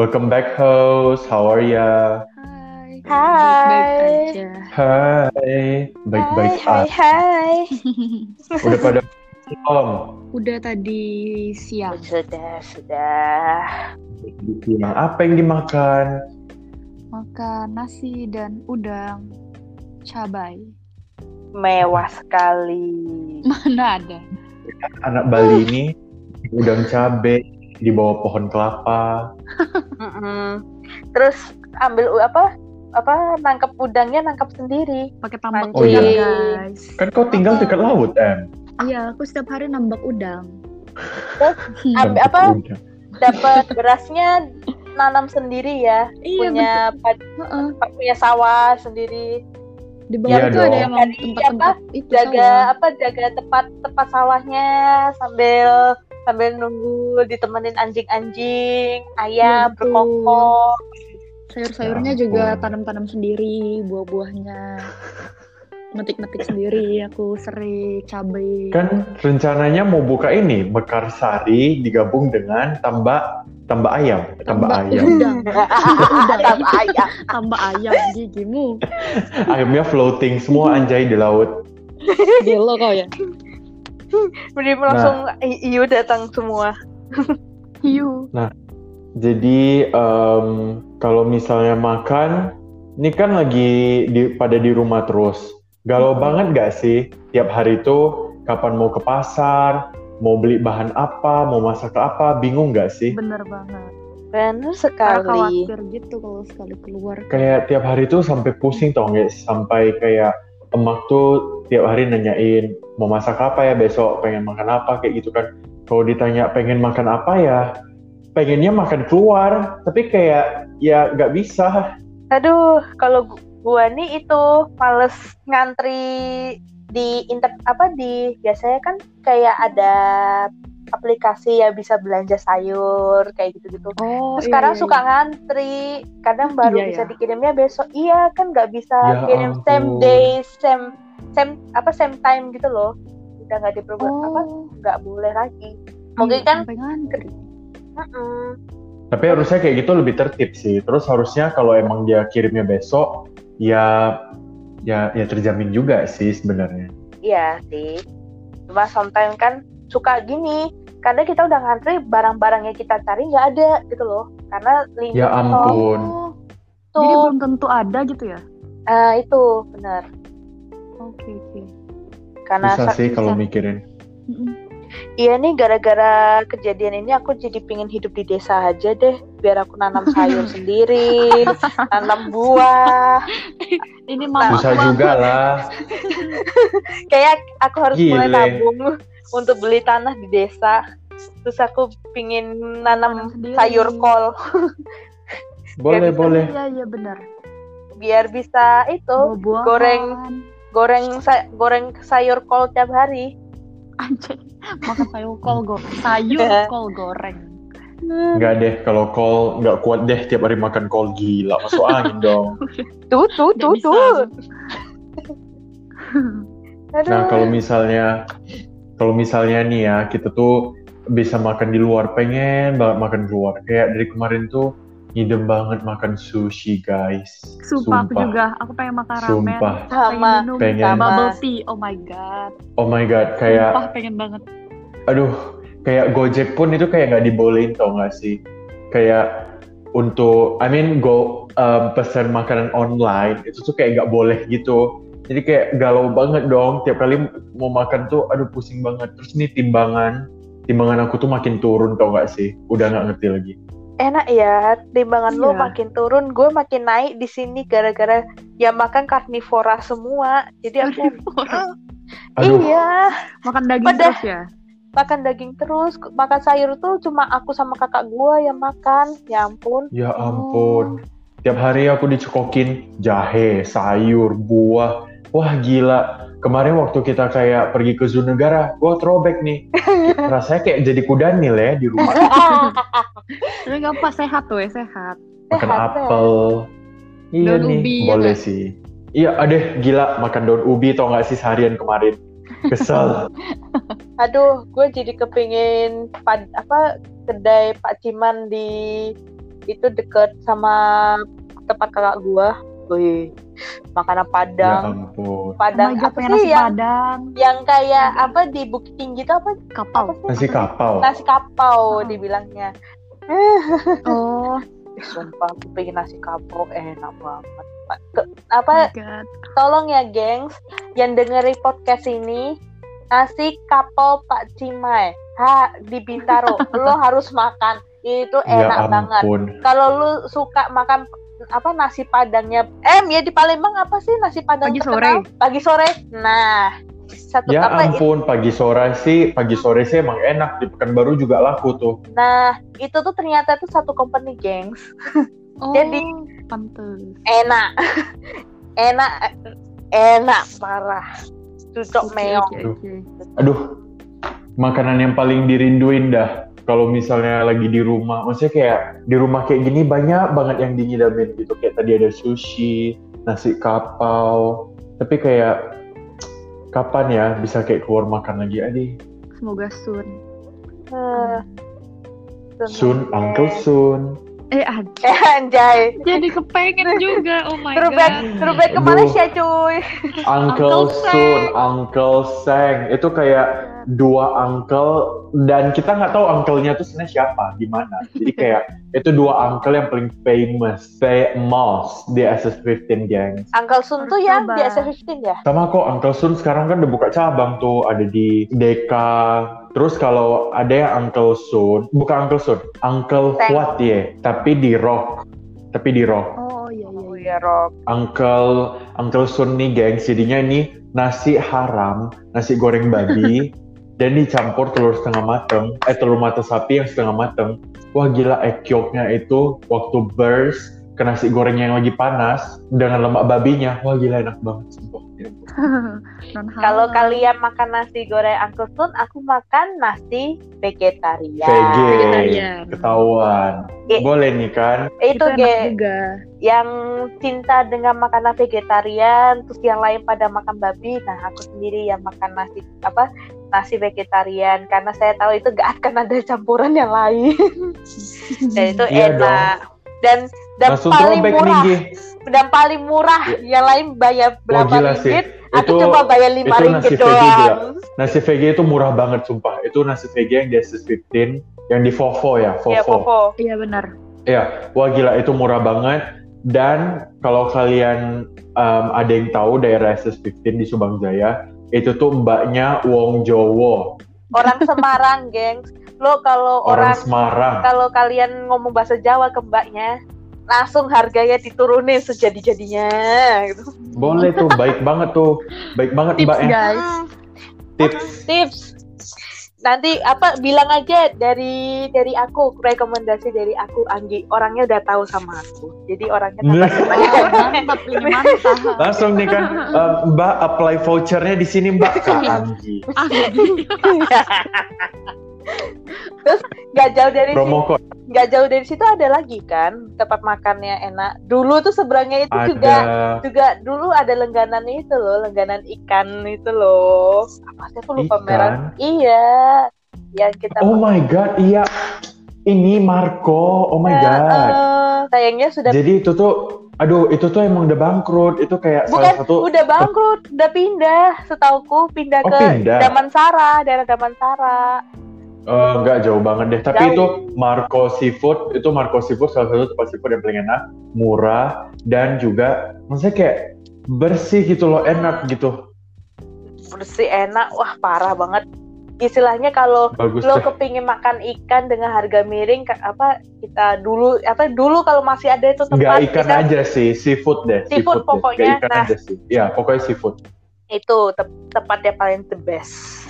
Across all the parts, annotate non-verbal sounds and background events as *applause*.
Welcome back host. How are ya? Hai. Hai. Baik-baik aja. Hai. Baik-baik hai, hai, ah. *laughs* Udah pada belum? Udah tadi siang. Sudah, sudah. Siang. Apa yang dimakan? Makan nasi dan udang cabai. Mewah sekali. *laughs* Mana ada? Anak Bali ini udang cabe di bawah pohon kelapa. *laughs* Mm-mm. Terus ambil apa? Apa nangkap udangnya nangkap sendiri. Pakai tambak Oh, udang, iya. guys. Kan kau tinggal dekat laut, Em. Iya, aku setiap hari nambak udang. Terus. Ambil apa? Dapat berasnya nanam sendiri ya. Iya, punya pad-. Heeh. punya sawah sendiri. Di bawah Iya itu ada dong. yang Tadi tempat-tempat itu Jaga sawah. apa? Jaga tepat tepat sawahnya sambil sambil nunggu ditemenin anjing-anjing, ayam berkokok. Sayur-sayurnya Ya juga tanam-tanam sendiri, buah-buahnya. Metik-metik sendiri, aku sering cabai. Kan rencananya mau buka ini, Mekarsari digabung dengan tambak tambak ayam, tambak ayam. udang, *laughs* Tambah ayam. tambah ayam gigimu. *laughs* Ayamnya floating semua anjay di laut. Gelo kau ya. *laughs* Jadi langsung i- iu datang semua. *laughs* Hiu. Jadi em, kalau misalnya makan, ini kan lagi di, pada di rumah terus. Galau Hmm. banget gak sih? Tiap hari itu kapan mau ke pasar, mau beli bahan apa, mau masak apa, bingung gak sih? Bener banget. Benar Karena sekali. khawatir gitu kalau sekali keluar. Kayak tiap hari tuh sampai pusing tau nggak? Sampai kayak emak tuh tiap hari nanyain mau masak apa ya besok, pengen makan apa kayak gitu kan. Kalau ditanya pengen makan apa ya, pengennya makan keluar, tapi kayak ya nggak bisa. Aduh, kalau gu- gua nih itu males ngantri di inter apa di biasanya kan kayak ada aplikasi ya bisa belanja sayur kayak gitu-gitu. Oh, Terus sekarang suka ngantri, kadang baru Iya, bisa iya. dikirimnya besok. Iya kan nggak bisa Ya kirim same ampun. day, same same apa same time gitu loh. Udah nggak diperbuat apa Oh, nggak boleh lagi. Mungkin iya, kan ngantri. Tapi harusnya kayak gitu lebih tertib sih. Terus harusnya kalau emang dia kirimnya besok, ya ya ya terjamin juga sih sebenarnya. Iya sih. Cuma sometimes kan suka gini. Karena kita udah ngantri barang-barang yang kita cari nggak ada gitu loh. Karena link Ya ampun. Oh, tuh jadi belum tentu ada gitu ya? eh, itu benar. Oke, oke. Karena Bisa sa- sih kalau mikirin. Iya nih gara-gara kejadian ini aku jadi pingin hidup di desa aja deh. Biar aku nanam sayur *laughs* sendiri, nanam buah. Ini mama Susah juga lah. *laughs* Kayak aku harus mulai Gile. nabung untuk beli tanah di desa. Terus aku pingin Nanam sendiri. sayur kol *laughs* Boleh, bisa boleh. Iya, iya benar. biar bisa itu Buah-buahan. goreng. goreng sa- goreng sayur kol tiap hari. Anjay, makan sayur kol go sayur *laughs* kol goreng. Enggak deh, kalau kol nggak kuat deh tiap hari makan kol gila, masuk angin *laughs* dong. Tuh tuh tuh tuh. Nah kalau misalnya, kalau misalnya nih ya kita tuh bisa makan di luar, pengen banget makan di luar. Kayak dari kemarin tuh ngidem banget makan sushi guys. Sumpah, aku juga, aku pengen makan ramen. Sumpah. Pengen Sama. minum Pengen. bubble tea. Oh my god. Oh my god, kayak Sumpah pengen banget. aduh kayak Gojek pun itu kayak nggak dibolehin tau nggak sih kayak untuk I mean go um, pesan makanan online itu tuh kayak nggak boleh gitu jadi kayak galau banget dong tiap kali mau makan tuh aduh pusing banget terus nih timbangan timbangan aku tuh makin turun tau nggak sih udah nggak ngerti lagi Enak ya, timbangan lo Iya. makin turun, gue makin naik di sini gara-gara ya makan karnivora semua. Jadi aku *laughs* aduh iya Makan daging Udah. terus ya. makan daging terus, makan sayur tuh cuma aku sama kakak gue yang makan. Ya ampun. ya ampun tiap hari aku dicekokin jahe sayur buah wah gila. Kemarin waktu kita kayak pergi ke zoo negara gua throwback nih. *laughs* Rasanya kayak jadi kudanil ya di rumah. *laughs* Tapi gak apa sehat tuh ya sehat. makan Sehat, apel. Iya Daun nih ubi, ya boleh nggak? sih. Iya adeh gila makan daun ubi tau gak sih seharian kemarin? Kesel. *laughs* Aduh, gue jadi kepingin pad, apa kedai Pak Ciman di itu deket sama tempat kakak gua. Wih, makanan Ya Padang. ampun. Padang Oh apa sih nasi yang padang, yang kayak apa di Bukit Tinggi itu apa? kapau. Apa sih? Nasi kapau. Nasi kapau Oh. dibilangnya. Oh, sumpah aku pengen nasi kapau enak banget. Ke- apa God. tolong ya gengs yang dengerin podcast ini nasi kapau Pak Cimai ha di Bintaro *laughs* lo harus makan itu Ya enak banget ampun. kalau lu suka makan apa nasi padangnya em ya di Palembang apa sih nasi padang Pagi terkenal? pagi sore nah satu Ya apa ampun, pagi sore sih, pagi sore sih emang enak di Pekanbaru juga laku tuh. nah itu tuh ternyata tuh satu company gengs *laughs* Oh, Jadi- pantes. enak *laughs* enak enak parah cocok Oke, meong oke, oke. Aduh, makanan yang paling dirinduin dah. Kalau misalnya lagi di rumah, maksudnya kayak di rumah kayak gini banyak banget yang dingidamin gitu. Kayak tadi ada sushi, nasi kapau. Tapi kayak kapan ya bisa kayak keluar makan lagi? Adi, Semoga soon. Eh, Sun, Uncle Sun. Eh. Eh, anjay. Jadi kepengen juga. Oh my Throwback, god. throwback ke. Malaysia cuy. Uncle Uncle Sun, Uncle Seng. Itu kayak dua uncle dan kita nggak tahu uncle-nya tuh sebenarnya siapa, di mana. Jadi kayak *laughs* itu dua uncle yang paling famous, famous di SS15 gang. Uncle Sun tuh yang di SF15 ya? Sama kok Uncle Sun sekarang kan udah buka cabang tuh, ada di Deka. Terus kalau ada yang Uncle Sun, bukan Uncle Sun, Uncle. What ya, tapi di Rock. Tapi di Rock. Oh iya iya. Oh iya. iya, Rob. Uncle Uncle Sun nih geng, jadinya ini nasi haram, nasi goreng babi, *laughs* dan dicampur telur setengah mateng, eh telur mata sapi yang setengah mateng. Wah gila egg yolknya itu waktu burst ke nasi goreng yang lagi panas dengan lemak babinya, wah gila enak banget. sumpah. *laughs* Kalau kalian makan nasi goreng Uncle Sun, aku makan nasi vegetarian. Vegetarian. ketahuan. Ge- Boleh nih kan? Itu, itu ge, juga. yang cinta dengan makanan vegetarian, terus yang lain pada makan babi. Nah, aku sendiri yang makan nasi apa nasi vegetarian karena saya tahu itu gak akan ada campuran yang lain. *laughs* Dan itu Iya enak. Dan dan Langsung paling nih, murah. Gi. dan paling murah yang lain bayar Wah berapa gila sih. ringgit aku Itu, cuma bayar lima itu ringgit nasi gila. doang nasi VG itu murah banget sumpah. Itu nasi VG yang di SS15, yang di Vovo ya, Vovo. ya Popo Iya benar. Iya, wah gila itu murah banget. Dan kalau kalian um, ada yang tahu daerah SS15 di Subang Jaya, itu tuh mbaknya Wong Jowo, orang *laughs* Semarang gengs lo kalau orang orang Semarang. kalau kalian ngomong bahasa Jawa ke mbaknya langsung harganya diturunin sejadi-jadinya gitu. Boleh tuh, baik banget tuh. Baik banget Tips mbaknya. guys. Tips. tips nanti apa bilang aja dari dari aku rekomendasi dari aku Anggi orangnya udah tahu sama aku jadi orangnya *laughs* mantap ini mantap. Langsung nih kan, um, Mbak apply vouchernya di sini Mbak Kak *laughs* Anggi. *laughs* *laughs* Terus nggak jauh dari situ Promo nggak jauh dari situ ada lagi kan tempat makannya enak dulu tuh seberangnya itu juga ada juga dulu ada lengganan itu loh lengganan ikan itu loh apa sih aku lupa Ikan? merah iya yang kita Oh my god, iya. Ini Marco. Oh my Eh, god. eh, sayangnya sudah Jadi itu tuh aduh itu tuh emang udah bangkrut. Itu kayak bukan salah satu udah bangkrut udah pindah setauku pindah Oh, ke pindah. Damansara daerah Damansara Eh, nggak jauh banget deh. Tapi Jauh. itu Marco Seafood, itu Marco Seafood salah satu tempat seafood yang paling enak, murah, dan juga maksudnya kayak bersih gitu loh, enak gitu. bersih enak wah parah banget istilahnya kalau Bagus lo deh. kepingin makan ikan dengan harga miring apa kita dulu apa dulu kalau masih ada itu tempat Nggak ikan kita- aja sih, seafood deh. Seafood deh. pokoknya, Nggak ikan nah. aja sih. Ya, pokoknya seafood. itu te- tempatnya paling the best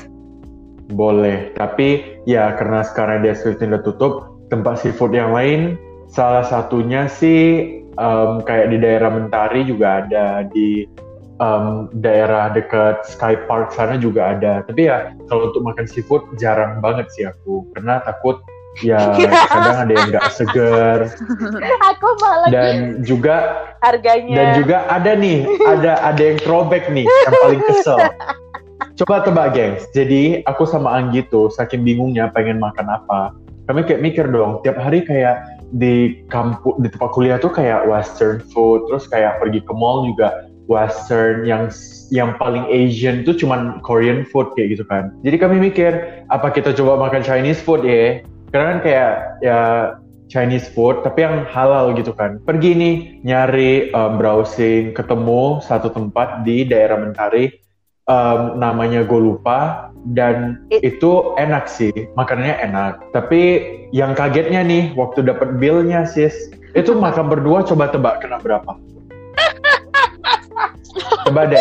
Boleh. Tapi ya karena sekarang dia Swift udah tutup, tempat seafood yang lain, salah satunya sih em, kayak di daerah Mentari juga ada, di em, daerah dekat Sky Park sana juga ada. Tapi ya kalau untuk makan seafood jarang banget sih aku, karena takut ya *laughs* kadang ada yang nggak seger aku malah dan juga harganya dan juga ada nih, ada ada yang throwback nih yang paling kesel. *laughs* Coba tebak gengs. Jadi aku sama Anggi tuh saking bingungnya pengen makan apa. Kami kayak mikir dong, tiap hari kayak di kampus di tempat kuliah tuh kayak western food terus kayak pergi ke mall juga western yang yang paling Asian tuh cuman Korean food kayak gitu kan jadi kami mikir apa kita coba makan Chinese food ya karena kan kayak ya Chinese food tapi yang halal gitu kan pergi nih nyari um, browsing ketemu satu tempat di daerah Mentari um, namanya gue lupa dan It- itu enak sih makanannya enak. Tapi yang kagetnya nih waktu dapat billnya sis. Itu makan berdua coba tebak kena berapa? *laughs* Tebak deh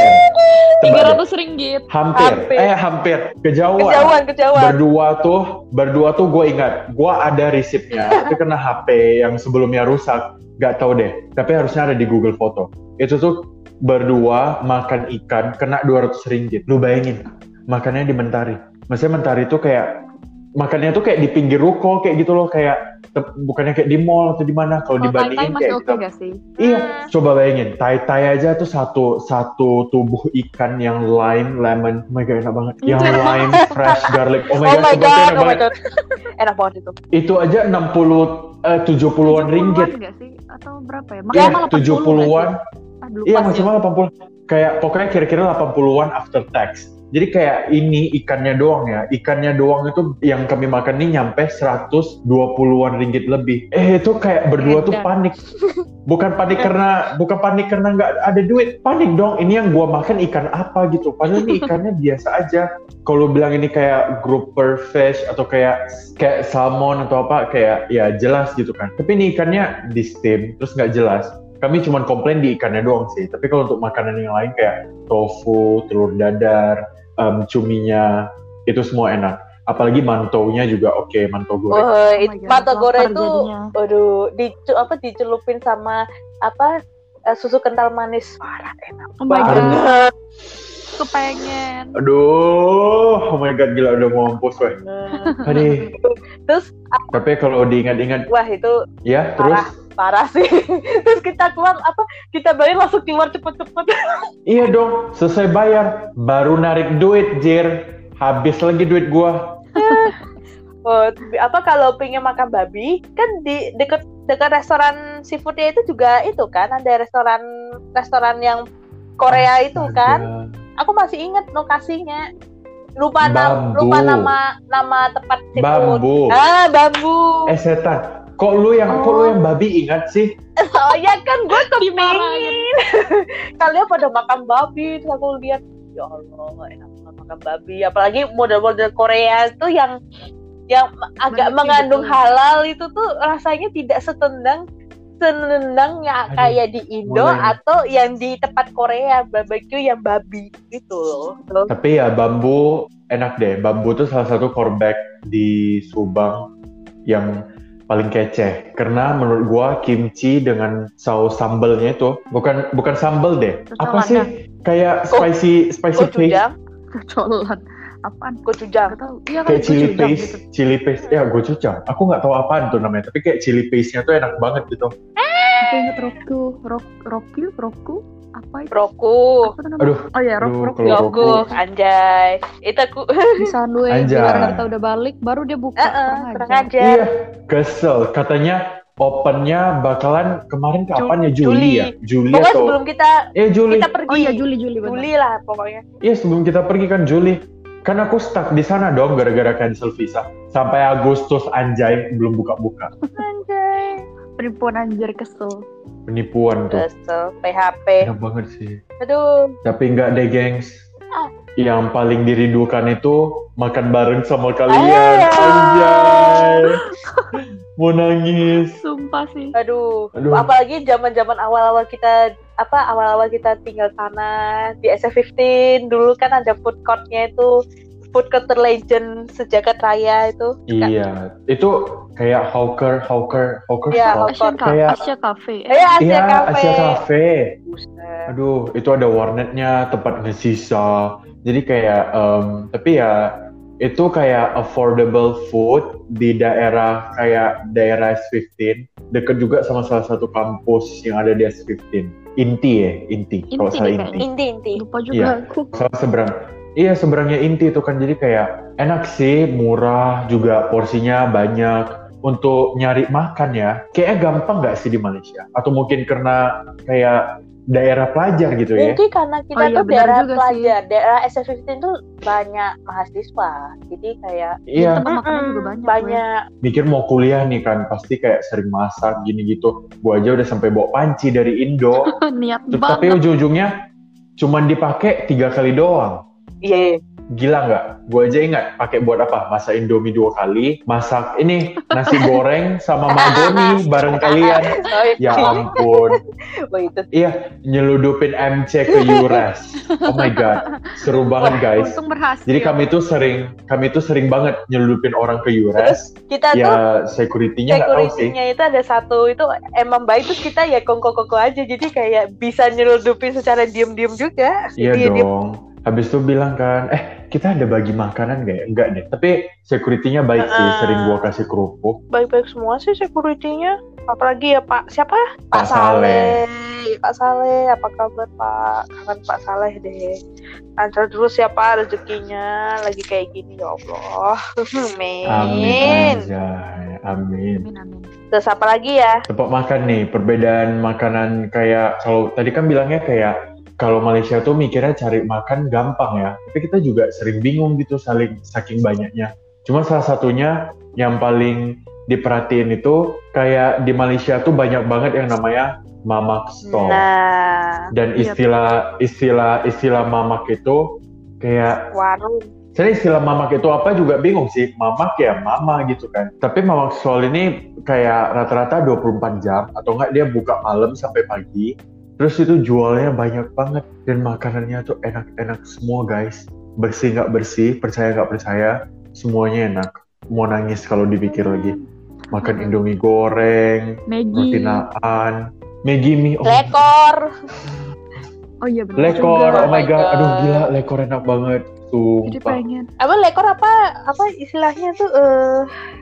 Tiga ratus ringgit. hampir. Hampir. eh hampir. Kejauhan. Kejauhan, kejauhan. berdua tuh berdua tuh gue ingat gue ada resipnya. Tapi kena HP yang sebelumnya rusak. Gak tahu deh tapi harusnya ada di Google Foto. Itu tuh berdua makan ikan kena 200 ringgit lu bayangin makannya di Mentari maksudnya Mentari tuh kayak makannya tuh kayak di pinggir ruko kayak gitu loh kayak bukannya kayak di mall atau di mana kalau tai dibandingin kayak kita gak sih? Iya, coba bayangin, tai-tai aja tuh satu satu tubuh ikan yang lime lemon, oh my god enak banget. Yang Enak lime *laughs* fresh garlic, oh my Oh god, my god, enak oh my banget. god. *laughs* Enak banget itu. Itu aja 60 eh 70-an ringgit. gak sih? Atau berapa ya? Iya, Maksimal 80 nggak 70-an. Iya, maksimal 80. Kayak pokoknya kira-kira 80-an after tax. Jadi kayak ini ikannya doang ya. Ikannya doang itu yang kami makan ini nyampe 120-an ringgit lebih. Eh itu kayak berdua tuh panik. *laughs* Bukan panik karena bukan panik karena nggak ada duit. Panik dong. Ini yang gua makan ikan apa gitu. Padahal ini ikannya *laughs* biasa aja. Kalau bilang ini kayak grouper fish atau kayak kayak salmon atau apa kayak ya jelas gitu kan. Tapi ini ikannya di steam terus nggak jelas. Kami cuma komplain di ikannya doang sih. Tapi kalau untuk makanan yang lain kayak tofu, telur dadar, em, cuminya itu semua enak. Apalagi mantounya juga oke, mantou goreng. Oh, Oh it- mata lapar goreng itu aduh, dicu apa dicelupin sama apa eh, susu kental manis. Parah enak Oh my god, aku pengen. Aduh, oh my god gila udah mau mampus weh. Aduh. Terus Tapi kalau diingat-ingat, wah itu ya terus parah sih. *laughs* Terus kita keluar apa? Kita bayar langsung keluar cepet-cepet. *laughs* iya dong, selesai bayar, baru narik duit, jir. Habis lagi duit gua. *laughs* Oh, apa kalau pengen makan babi kan di dekat dekat restoran seafoodnya itu juga itu kan ada restoran restoran yang Korea itu kan Astaga. aku masih inget lokasinya lupa nama lupa nama nama tempat seafood Bambu. ah bambu Eh setan, kok lu yang kok lu yang babi ingat sih? oh ya kan gue Dimarahin. kepingin *laughs* kalian pada makan babi terus aku lihat ya Allah enak banget makan babi apalagi model-model Korea itu yang yang agak Banyak mengandung gitu. halal itu tuh rasanya tidak setendang senendang Aduh, kayak di Indo mulai. atau yang di tempat Korea barbecue yang babi gitu loh. Tapi ya bambu enak deh. Bambu tuh salah satu core di Subang yang paling kece. Karena menurut gua kimchi dengan saus sambelnya itu bukan bukan sambel deh. Terus Apa sih? Kayak Ko- spicy spicy paste. Gochujang, Colan. Apaan? gochujang. Tahu. Iya Kayak kali chili gochujang paste, gitu. chili paste. Ya gochujang. Aku nggak tahu apaan tuh namanya. Tapi kayak chili paste-nya tuh enak banget gitu. Aku inget Roku. Rok, Roku? Roku? Apa itu? Roku. Apa namanya? Aduh, Oh iya, aduh, Roku. kalau Yogo, Roku. anjay. Itu aku *laughs* Di sandwich. Anjay. Giliran kita udah balik, baru dia buka. Eh, eh, kurang kurang ajar. ajar. Iya, kesel. Katanya opennya bakalan kemarin kapan ya Juli, Juli. ya? Juli Pokoknya atau sebelum kita Eh Juli. kita pergi. Oh iya, Juli, Juli. benar. Juli lah pokoknya. Iya sebelum kita pergi kan Juli. Kan aku stuck di sana dong gara-gara cancel visa. Sampai Agustus anjay belum buka-buka. Anjay. Penipuan anjir kesel. Penipuan tuh. Kesel, PHP. Enak banget sih. Aduh, Tapi nggak deh gengs. Ah. Yang paling dirindukan itu makan bareng sama kalian. Ayo. Anjay. *laughs* Mau nangis. Sumpah sih. aduh. Aduh. Apalagi zaman-zaman awal-awal kita apa awal-awal kita tinggal sana di SF15 dulu kan ada food courtnya itu food court terlegend sejagat raya itu. Iya, itu kayak hawker, hawker, hawker Iya, shop. Asian, Ca- Kayak- Asia Cafe. Eh, Asia Iya, Cafe. Asia Cafe. Aduh, itu ada warnetnya, tempat ngesisa. Jadi kayak, em, tapi ya itu kayak affordable food di daerah kayak daerah S15, deket juga sama salah satu kampus yang ada di S15. Inti ya, Inti. Kalau Inti salah deh Inti. kayaknya. Inti-inti. Lupa juga Iya. aku. Salah seberang. Iya seberangnya Inti itu kan jadi kayak enak sih, murah juga porsinya banyak. untuk nyari makan ya, kayaknya gampang nggak sih di Malaysia? Atau mungkin karena kayak daerah pelajar gitu ya? Mungkin karena kita Oh iya, tuh benar daerah juga pelajar, daerah SF15 tuh banyak mahasiswa. Jadi kayak Iya, Tempat makanan juga banyak, banyak. mikir mau kuliah nih kan, pasti kayak sering masak gini gitu. Gua aja udah sampai bawa panci dari Indo, *laughs* Niat terus tapi ujung-ujungnya cuman dipakai tiga kali doang. Iya. Gila nggak? Gue aja ingat pakai buat apa? Masak Indomie dua kali, masak ini nasi *laughs* goreng sama magoni bareng kalian. Oh, Ya ampun. *laughs* Iya, nyeludupin MC ke Yures. Oh my god, seru banget guys. Untung berhasil. Jadi kami tuh sering, kami tuh sering banget nyeludupin orang ke Yures. Kita tuh Ya security-nya nggak tahu sih. security-nya itu ada satu itu emang baik terus kita ya kongko-kongko aja jadi kayak bisa nyeludupin secara diem-diem juga. Iya dong. Habis itu bilang kan, eh kita ada bagi makanan gak ya? Enggak deh. Tapi security-nya baik sih, Heeh. sering gua kasih kerupuk. Baik-baik semua sih security-nya. Apalagi ya Pak siapa? Pak Saleh. Pak Saleh, apa kabar Pak? Kangen Pak Saleh deh. Lancar terus ya Pak rezekinya. Lagi kayak gini ya Allah. *laughs* Amin. Amin aja. Amin. Amin amin. Terus apa lagi ya? Tempat makan nih, perbedaan makanan kayak kalau tadi kan bilangnya kayak kalau Malaysia tuh mikirnya cari makan gampang ya, tapi kita juga sering bingung gitu saling saking banyaknya. Cuma salah satunya yang paling diperhatiin itu kayak di Malaysia tuh banyak banget yang namanya mamak stall. Nah, Dan Iya. istilah istilah istilah mamak itu kayak warung. saya istilah mamak itu apa juga bingung sih. Mamak ya mama gitu kan. Tapi mamak stall ini kayak rata-rata 24 jam atau enggak dia buka malam sampai pagi. Terus itu jualnya banyak banget dan makanannya tuh enak-enak semua guys. Bersih nggak bersih, percaya nggak percaya, semuanya enak. Mau nangis kalau dipikir lagi. Makan indomie goreng, roti Maggie. naan, Maggi mie, oh, Lekor. Oh iya benar. lekor, juga. oh my Oh my god, aduh God. gila lekor enak banget. Jadi Sumpah. pengen. Apa lekor apa apa istilahnya tuh eh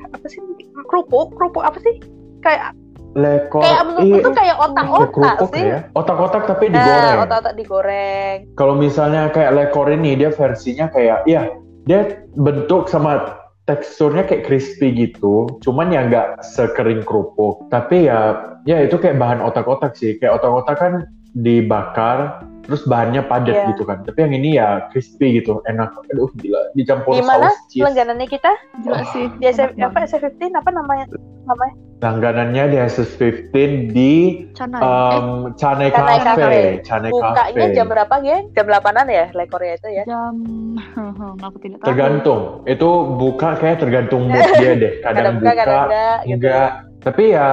apa sih kerupuk kerupuk apa sih kayak Lekor, kayak menurutku iya, tuh kayak otak-otak sih ya. Otak-otak tapi digoreng. Nah, otak-otak digoreng Kalau misalnya kayak lekor ini dia versinya kayak iya dia bentuk sama teksturnya kayak crispy gitu. Cuman ya nggak sekering kerupuk. Tapi ya ya itu kayak bahan otak-otak sih. Kayak otak-otak kan dibakar terus bahannya padat Iya. gitu kan. Tapi yang ini ya crispy gitu, enak. Aduh gila dicampur Gimana saus cheese. langganannya kita Gila sih. di SF, apa banget. SF15 apa namanya namanya Langganannya di SS15 di Canai. eh, um, Chane Chane Cafe. Cafe. Chane bukanya Cafe. jam berapa geng jam 8an ya lekornya itu ya jam *laughs* aku tidak tahu. Tergantung. Itu buka kayak tergantung mood *laughs* dia deh. Kadang, kadang buka buka, kadang enggak gitu enggak. Tapi ya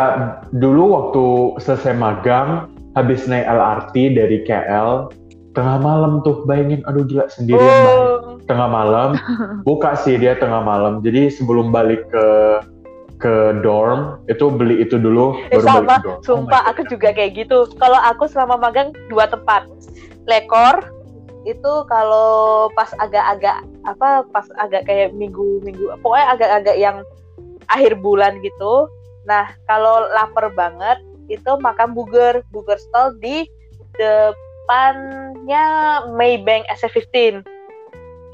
dulu waktu selesai magang, habis naik LRT dari KL, tengah malam tuh bayangin, aduh gila sendirian banget. oh, Tengah malam, *laughs* buka sih dia tengah malam. Jadi sebelum balik ke ke dorm, itu beli itu dulu, eh, baru balik sama ke dorm. Oh sumpah my aku God. juga kayak gitu kalau aku selama magang dua tempat lekor itu kalau pas agak-agak apa pas agak kayak minggu-minggu pokoknya agak-agak yang akhir bulan gitu nah kalau lapar banget itu makan burger burger stall di depannya Maybank SF15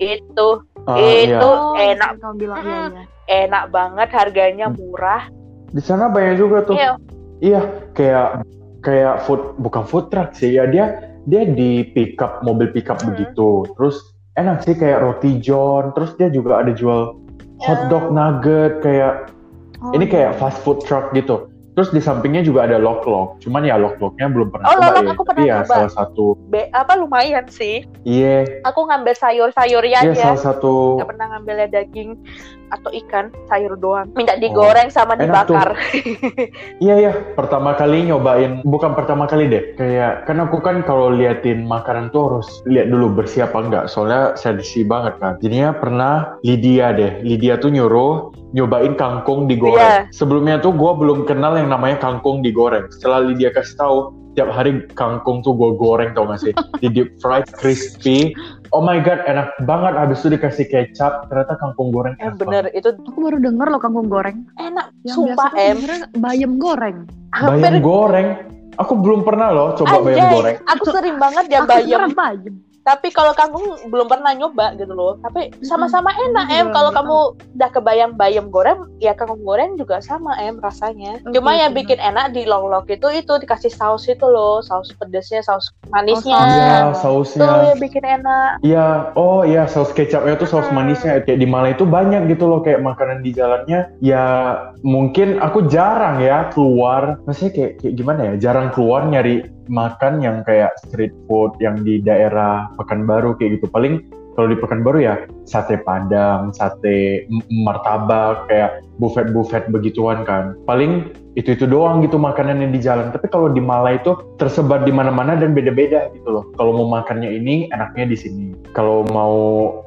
itu Ah, itu iya. Oh, enak Kamu bilang iya iya. enak banget harganya murah Di sana banyak juga tuh. Iya. Iya, kayak kayak food bukan food truck sih ya dia dia di pick up mobil pick up Hmm. begitu. Terus enak sih kayak roti john. Terus dia juga ada jual hotdog nugget kayak Oh, ini iya. kayak fast food truck gitu. Terus di sampingnya juga ada lock lock. Cuman ya lock locknya belum pernah Oh, coba Lok-Lok ya. aku pernah ya coba. salah satu Be, apa lumayan sih iya aku ngambil sayur-sayurnya iya aja salah satu nggak pernah ngambilnya daging atau ikan sayur doang minta digoreng sama Enak dibakar *laughs* Iya ya, pertama kali nyobain, bukan pertama kali deh. Kayak kan aku kan kalau liatin makanan tuh harus lihat dulu bersih apa enggak. Soalnya sensi banget kan. Jadinya pernah Lydia deh. Lydia tuh nyuruh nyobain kangkung digoreng. Iya. Sebelumnya tuh gue belum kenal yang namanya kangkung digoreng. Setelah Lydia kasih tahu, tiap hari kangkung tuh gue goreng tau gak sih? *laughs* Di deep fried, crispy. Oh my god, enak banget. Habis itu dikasih kecap, ternyata kangkung goreng eh enak bener banget. itu Aku baru denger loh kangkung goreng. enak Yang sumpah em bayam goreng. hampir Bayam goreng. Aku belum pernah loh coba bayam Anjay, goreng. aku sering banget ya Aku bayam kira bayam. Tapi kalau kamu belum pernah nyoba gitu loh tapi sama-sama enak em kalau kamu udah kebayang bayam goreng ya kangkung goreng juga sama em rasanya cuma yang bikin enak di longlok itu itu dikasih saus itu loh saus pedesnya saus manisnya saus. Iya, itu sausnya. yang bikin enak Iya, oh iya saus kecapnya tuh saus manisnya kayak di Malaysia itu banyak gitu loh kayak makanan di jalannya. Ya mungkin aku jarang ya keluar, maksudnya kayak, kayak gimana ya? Jarang keluar nyari makan yang kayak street food yang di daerah Pekanbaru kayak gitu. Paling kalau di Pekanbaru ya sate Padang, sate martabak kayak buffet-buffet begituan kan. Paling itu-itu doang gitu makanannya di jalan. Tapi kalau di Malai itu tersebar di mana-mana dan beda-beda gitu loh. Kalau mau makannya ini enaknya di sini. Kalau mau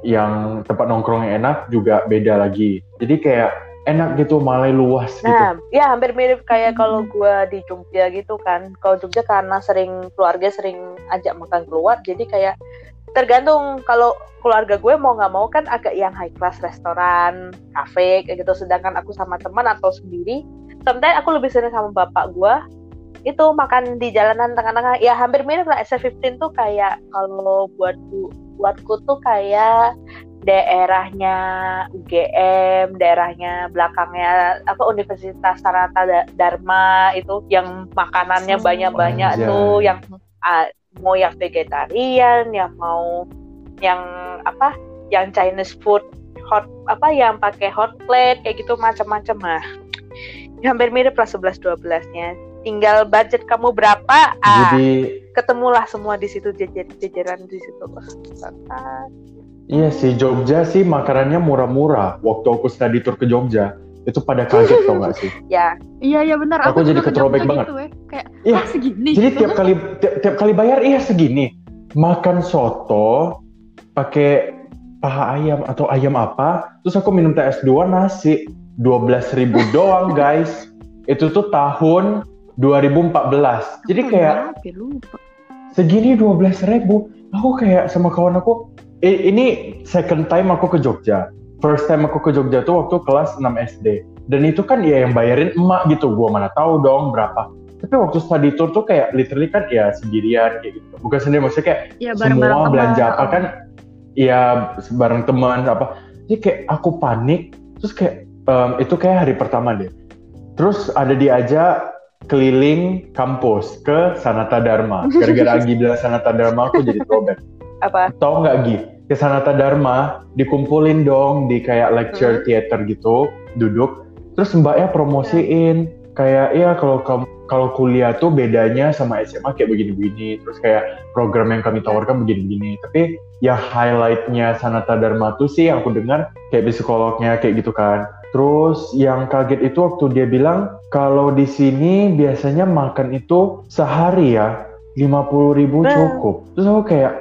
yang tempat nongkrong yang enak juga beda lagi. Jadi kayak enak gitu Malai luas gitu. Nah, ya hampir mirip kayak kalau gua di Jogja gitu kan. Kalau Jogja karena sering keluarga sering ajak makan keluar, jadi kayak tergantung kalau keluarga gue mau nggak mau kan agak yang high class restoran, cafe kayak gitu. Sedangkan aku sama teman atau sendiri, sometimes aku lebih sering sama bapak gue itu makan di jalanan tengah-tengah ya hampir mirip lah SF15 tuh kayak kalau buat buatku tuh kayak daerahnya UGM, daerahnya belakangnya apa Universitas Sanata Da- Dharma itu yang makanannya Hmm. banyak-banyak Anjay. tuh yang ah, mau yang vegetarian, yang mau yang apa, yang Chinese food hot apa yang pakai hot plate kayak gitu macam-macam lah. Ya, hampir mirip lah 11 12-nya. Tinggal budget kamu berapa, ah, Jadi ketemulah semua di situ jejer jejeran di situ. Santai. Iya sih Jogja sih makanannya murah-murah. Waktu aku study tour ke Jogja itu pada kaget tau gak sih? *laughs* Ya, Iya iya benar. Aku jadi juga ke banget. Gitu, ya. Kayak Iya. ah, segini. Jadi gitu. tiap kali tiap, tiap kali bayar iya segini. Makan soto pakai paha ayam atau ayam apa, terus aku minum TS2 nasi 12.000 *laughs* doang, guys. Itu tuh tahun 2014. Jadi kayak ya? lupa. segini 12.000. Aku kayak sama kawan aku ini second time aku ke Jogja. First time aku ke Jogja tuh waktu kelas 6 SD. Dan itu kan ya yang bayarin emak gitu. Gua mana tahu dong berapa. Tapi waktu study tour tuh kayak literally kan ya sendirian kayak gitu. Bukan sendiri maksudnya kayak Ya semua teman. belanja apa kan ya bareng teman apa. Jadi kayak aku panik. Terus kayak em, itu kayak hari pertama deh. Terus ada diajak keliling kampus ke Sanata Dharma. Gara-gara Agi bilang Sanata Dharma aku jadi throwback. *laughs* apa? Tahu nggak Gi? Ke Sanata Dharma dikumpulin dong di kayak lecture theater gitu, duduk. Terus mbaknya promosiin kayak ya kalau kamu kalau kuliah tuh bedanya sama SMA kayak begini-begini. Terus kayak program yang kami tawarkan begini-begini. Tapi ya highlightnya Sanata Dharma tuh sih yang aku dengar kayak psikolognya kayak gitu kan. Terus yang kaget itu waktu dia bilang kalau di sini biasanya makan itu sehari ya 50.000 ribu Nah. cukup. Terus aku kayak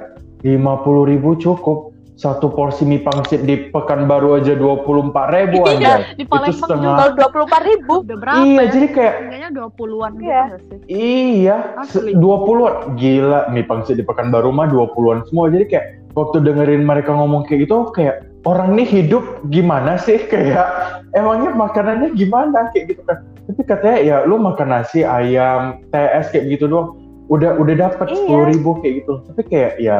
50.000 ribu cukup. Satu porsi mie pangsit di Pekanbaru aja 24 ribu Iya, aja. di Itu Palembang setengah. Kalau 24 ribu, Udah berapa Iya, ya? jadi kayak Harganya 20-an gitu Iya. Iya, Asli. 20-an. Gila, mie pangsit di Pekanbaru mah 20-an semua. Jadi kayak waktu dengerin mereka ngomong kayak gitu, kayak orang nih hidup gimana sih? *laughs* Kayak emangnya makanannya gimana? Kayak gitu kan. Tapi katanya ya lu makan nasi, ayam, TS kayak gitu doang. Udah udah dapat Iya. sepuluh ribu kayak gitu. Tapi kayak ya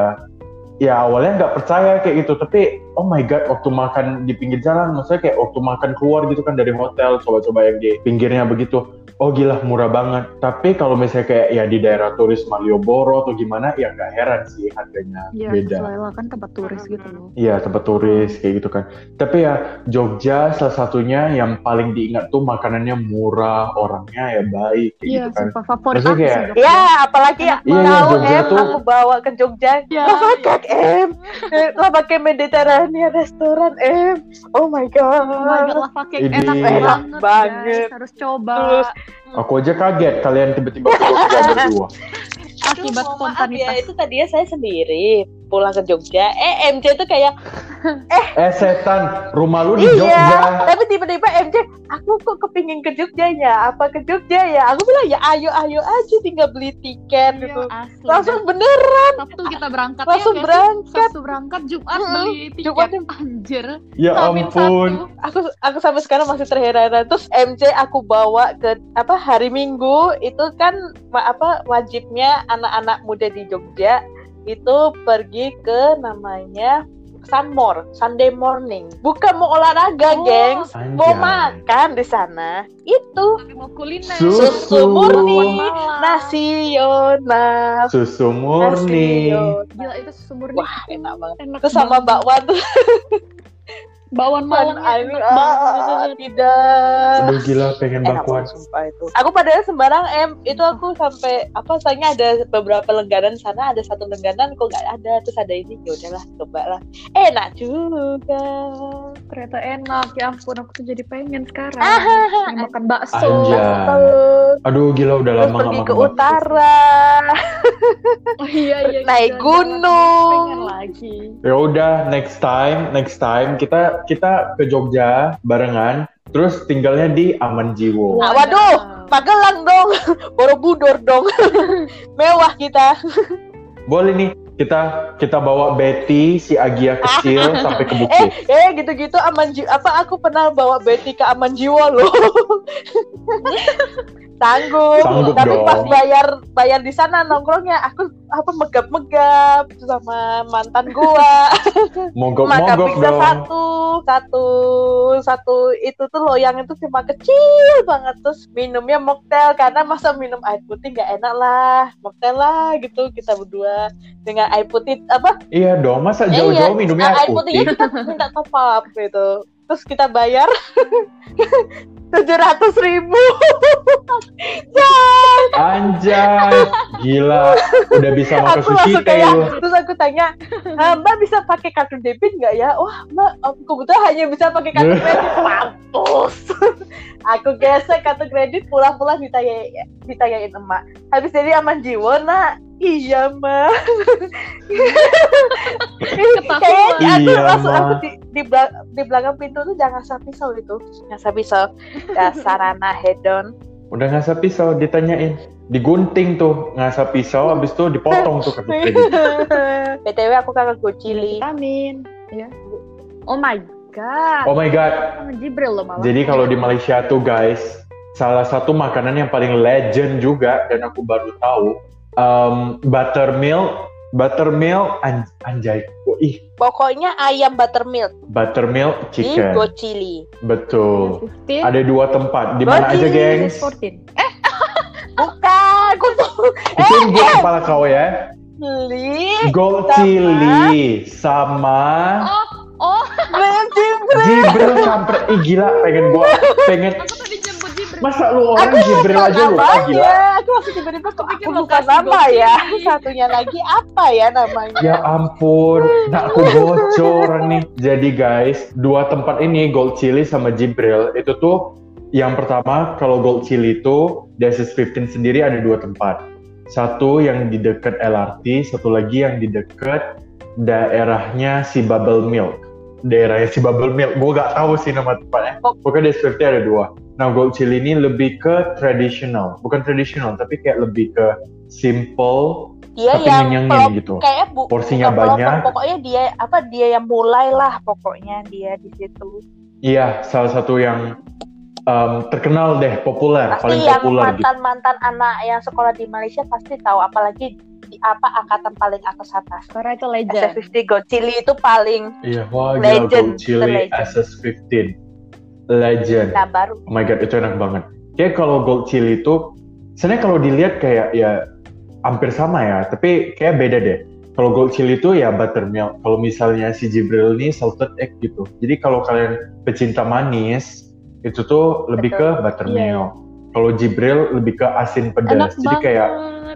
ya awalnya nggak percaya kayak gitu. Tapi oh my god waktu makan di pinggir jalan maksudnya kayak waktu makan keluar gitu kan dari hotel coba-coba yang di pinggirnya begitu oh gila murah banget tapi kalau misalnya kayak ya di daerah turis Malioboro atau gimana ya nggak heran sih harganya Iya, beda lah kan tempat turis gitu loh. Iya tempat turis kayak gitu kan tapi ya Jogja salah satunya yang paling diingat tuh makanannya murah orangnya ya baik kayak Iya, gitu kan sumpah favorit Maksudnya aku sih kayak- Jogja. ya apalagi Iya, iya, tahu Jogja em tuh- aku bawa ke Jogja. Iya. Lah pakai em, lah pakai Mediterranean restoran em. Oh my god. Oh my god, lava enak Enak banget, banget. guys. Harus coba. Terus *laughs* aku aja kaget kalian tiba-tiba *laughs* berdua Akibat maaf ya, spontanitas. itu tadinya saya sendiri pulang ke Jogja. Eh MJ tuh kayak eh setan rumah lu di iya, Jogja tapi tiba-tiba MJ, aku kok kepingin ke Jogja ya? Apa ke Jogja ya? Aku bilang ya ayo ayo aja tinggal beli tiket Iya, gitu. asli. Langsung beneran Sabtu kita berangkat langsung ya, nggak sih? berangkat. Sabtu berangkat, Jumat Mm-mm, beli tiket. Jumat. Anjir. ya Hamin ampun satu. aku aku sampai sekarang masih terheran terus MJ aku bawa ke apa hari Minggu itu kan apa wajibnya anak-anak muda di Jogja itu pergi ke namanya Sunmore, Sunday morning. Bukan mau olahraga, Oh. gengs. Mau makan di sana. Itu Tapi mau kuliner. Susu. susu murni, nasional. Susu murni. Nasional. Gila itu susu murni. Wah, enak banget. Enak Terus sama bakwan tuh *laughs* Enak ah, banget. tidak. Aduh gila pengen bakwan. sumpah itu. Aku padahal sembarang em itu aku sampai apa soalnya ada beberapa lengganan sana ada satu lengganan kok nggak ada terus ada ini ya udahlah coba lah enak juga Ternyata enak. Ya ampun, aku tuh jadi pengen sekarang. Pengen makan bakso. Anjay. Aduh gila udah lama pergi nggak ke utara Oh iya iya. Naik jalan-jalan. gunung. Pengen lagi. Ya udah next time, next time kita kita ke Jogja barengan, terus tinggalnya di Aman Jiwo. Ah, waduh. Magelang dong *laughs* Borobudur dong *laughs* mewah kita Boleh nih kita kita bawa Betty si Agia kecil *laughs* sampai ke eh bukit. eh gitu-gitu aman jiwa apa aku pernah bawa Betty ke aman jiwa loh sanggup, Sanggup tapi dong. pas bayar bayar di sana nongkrongnya aku apa megap-megap sama mantan gua. Makan *laughs* Mogok-mogok pizza dong. satu satu satu itu tuh loyang itu cuma kecil banget. Terus minumnya mocktail karena masa minum air putih nggak enak lah. Mocktail lah gitu kita berdua. Dengan air putih apa? Iya dong, masa Eh, jauh-jauh iya, minumnya air air putihnya putih? kita minta top up gitu. Terus kita bayar *laughs* tujuh ratus ribu. *laughs* Anjay, gila, udah bisa makan aku sushi langsung kayak terus aku tanya "Ah, mbak bisa pakai kartu debit nggak ya? Wah mbak aku kebetulan hanya bisa pakai kartu kredit. Mampus. *laughs* Aku gesek kartu kredit pulang-pulang ditanya ditanyain emak. Habis dari aman jiwa nak iya mbak kayaknya aku Iya, langsung Ma. aku di, di, bela- di belakang pintu tuh jangan ngasah pisau itu ngasah pisau *laughs* dasar anak hedon Udah ngasah pisau, ditanyain. Digunting tuh, ngasah pisau, habis itu dipotong tuh kartu kredit. btw aku kangen gocili Vitamin. Ya. Oh my god. Oh my god, Sama Jibril loh malah. Jadi kalau di Malaysia tuh guys, salah satu makanan yang paling legend juga dan aku baru tahu um, buttermilk, buttermilk an anjay, oh, ih. Pokoknya ayam buttermilk. Buttermilk di chicken, gocili betul. 15, Ada dua tempat, di mana aja gengs? 14. *laughs* bukan. Aku tuh Itu yang gue kepala kau ya. beli Gold Sama- chili sama Oh, oh. Jibril kampret. Ih gila, pengen gua pengen masa lu orang aku Jibril lupa aja lupa namanya gila. aku masih tiba-tiba kok pikir aku lupa lokasi nama ya *laughs* satunya lagi apa ya namanya Ya ampun, nak aku bocor nih. Jadi guys, dua tempat ini Gold Chili sama Jibril itu tuh yang pertama kalau Gold Chili itu di SS15 sendiri ada dua tempat. Satu yang di dekat LRT, satu lagi yang di dekat daerahnya si Bubble Milk. Daerahnya si Bubble Milk, gue gak tahu sih nama tempatnya. Pokoknya di SS15 ada dua. Nah Gold Chili ini lebih ke traditional, bukan traditional tapi kayak lebih ke simple dia tapi yang pelop gitu. kayak bu Porsinya banyak. pokoknya dia apa dia yang mulai lah pokoknya dia di situ Iya, salah satu yang em, terkenal deh, populer, pasti paling yang populer gitu. mantan mantan anak yang sekolah di Malaysia pasti tahu apalagi di apa angkatan paling atas atas Karena itu legend. SF50 Gocili itu paling Iya, wah gila Legend, Gold Chili legend. SS15. Legend. nah baru Oh my god, itu enak banget. Kayak kalau Gold Chili itu, sebenarnya kalau dilihat kayak ya hampir sama ya, tapi kayak beda deh. Kalau Gold Chili itu ya buttermilk. Kalau misalnya si Jibril ini salted egg gitu. Jadi kalau kalian pecinta manis, itu tuh lebih Betul. ke buttermilk. Kalau Jibril lebih ke asin pedas. Enak Jadi banget. kayak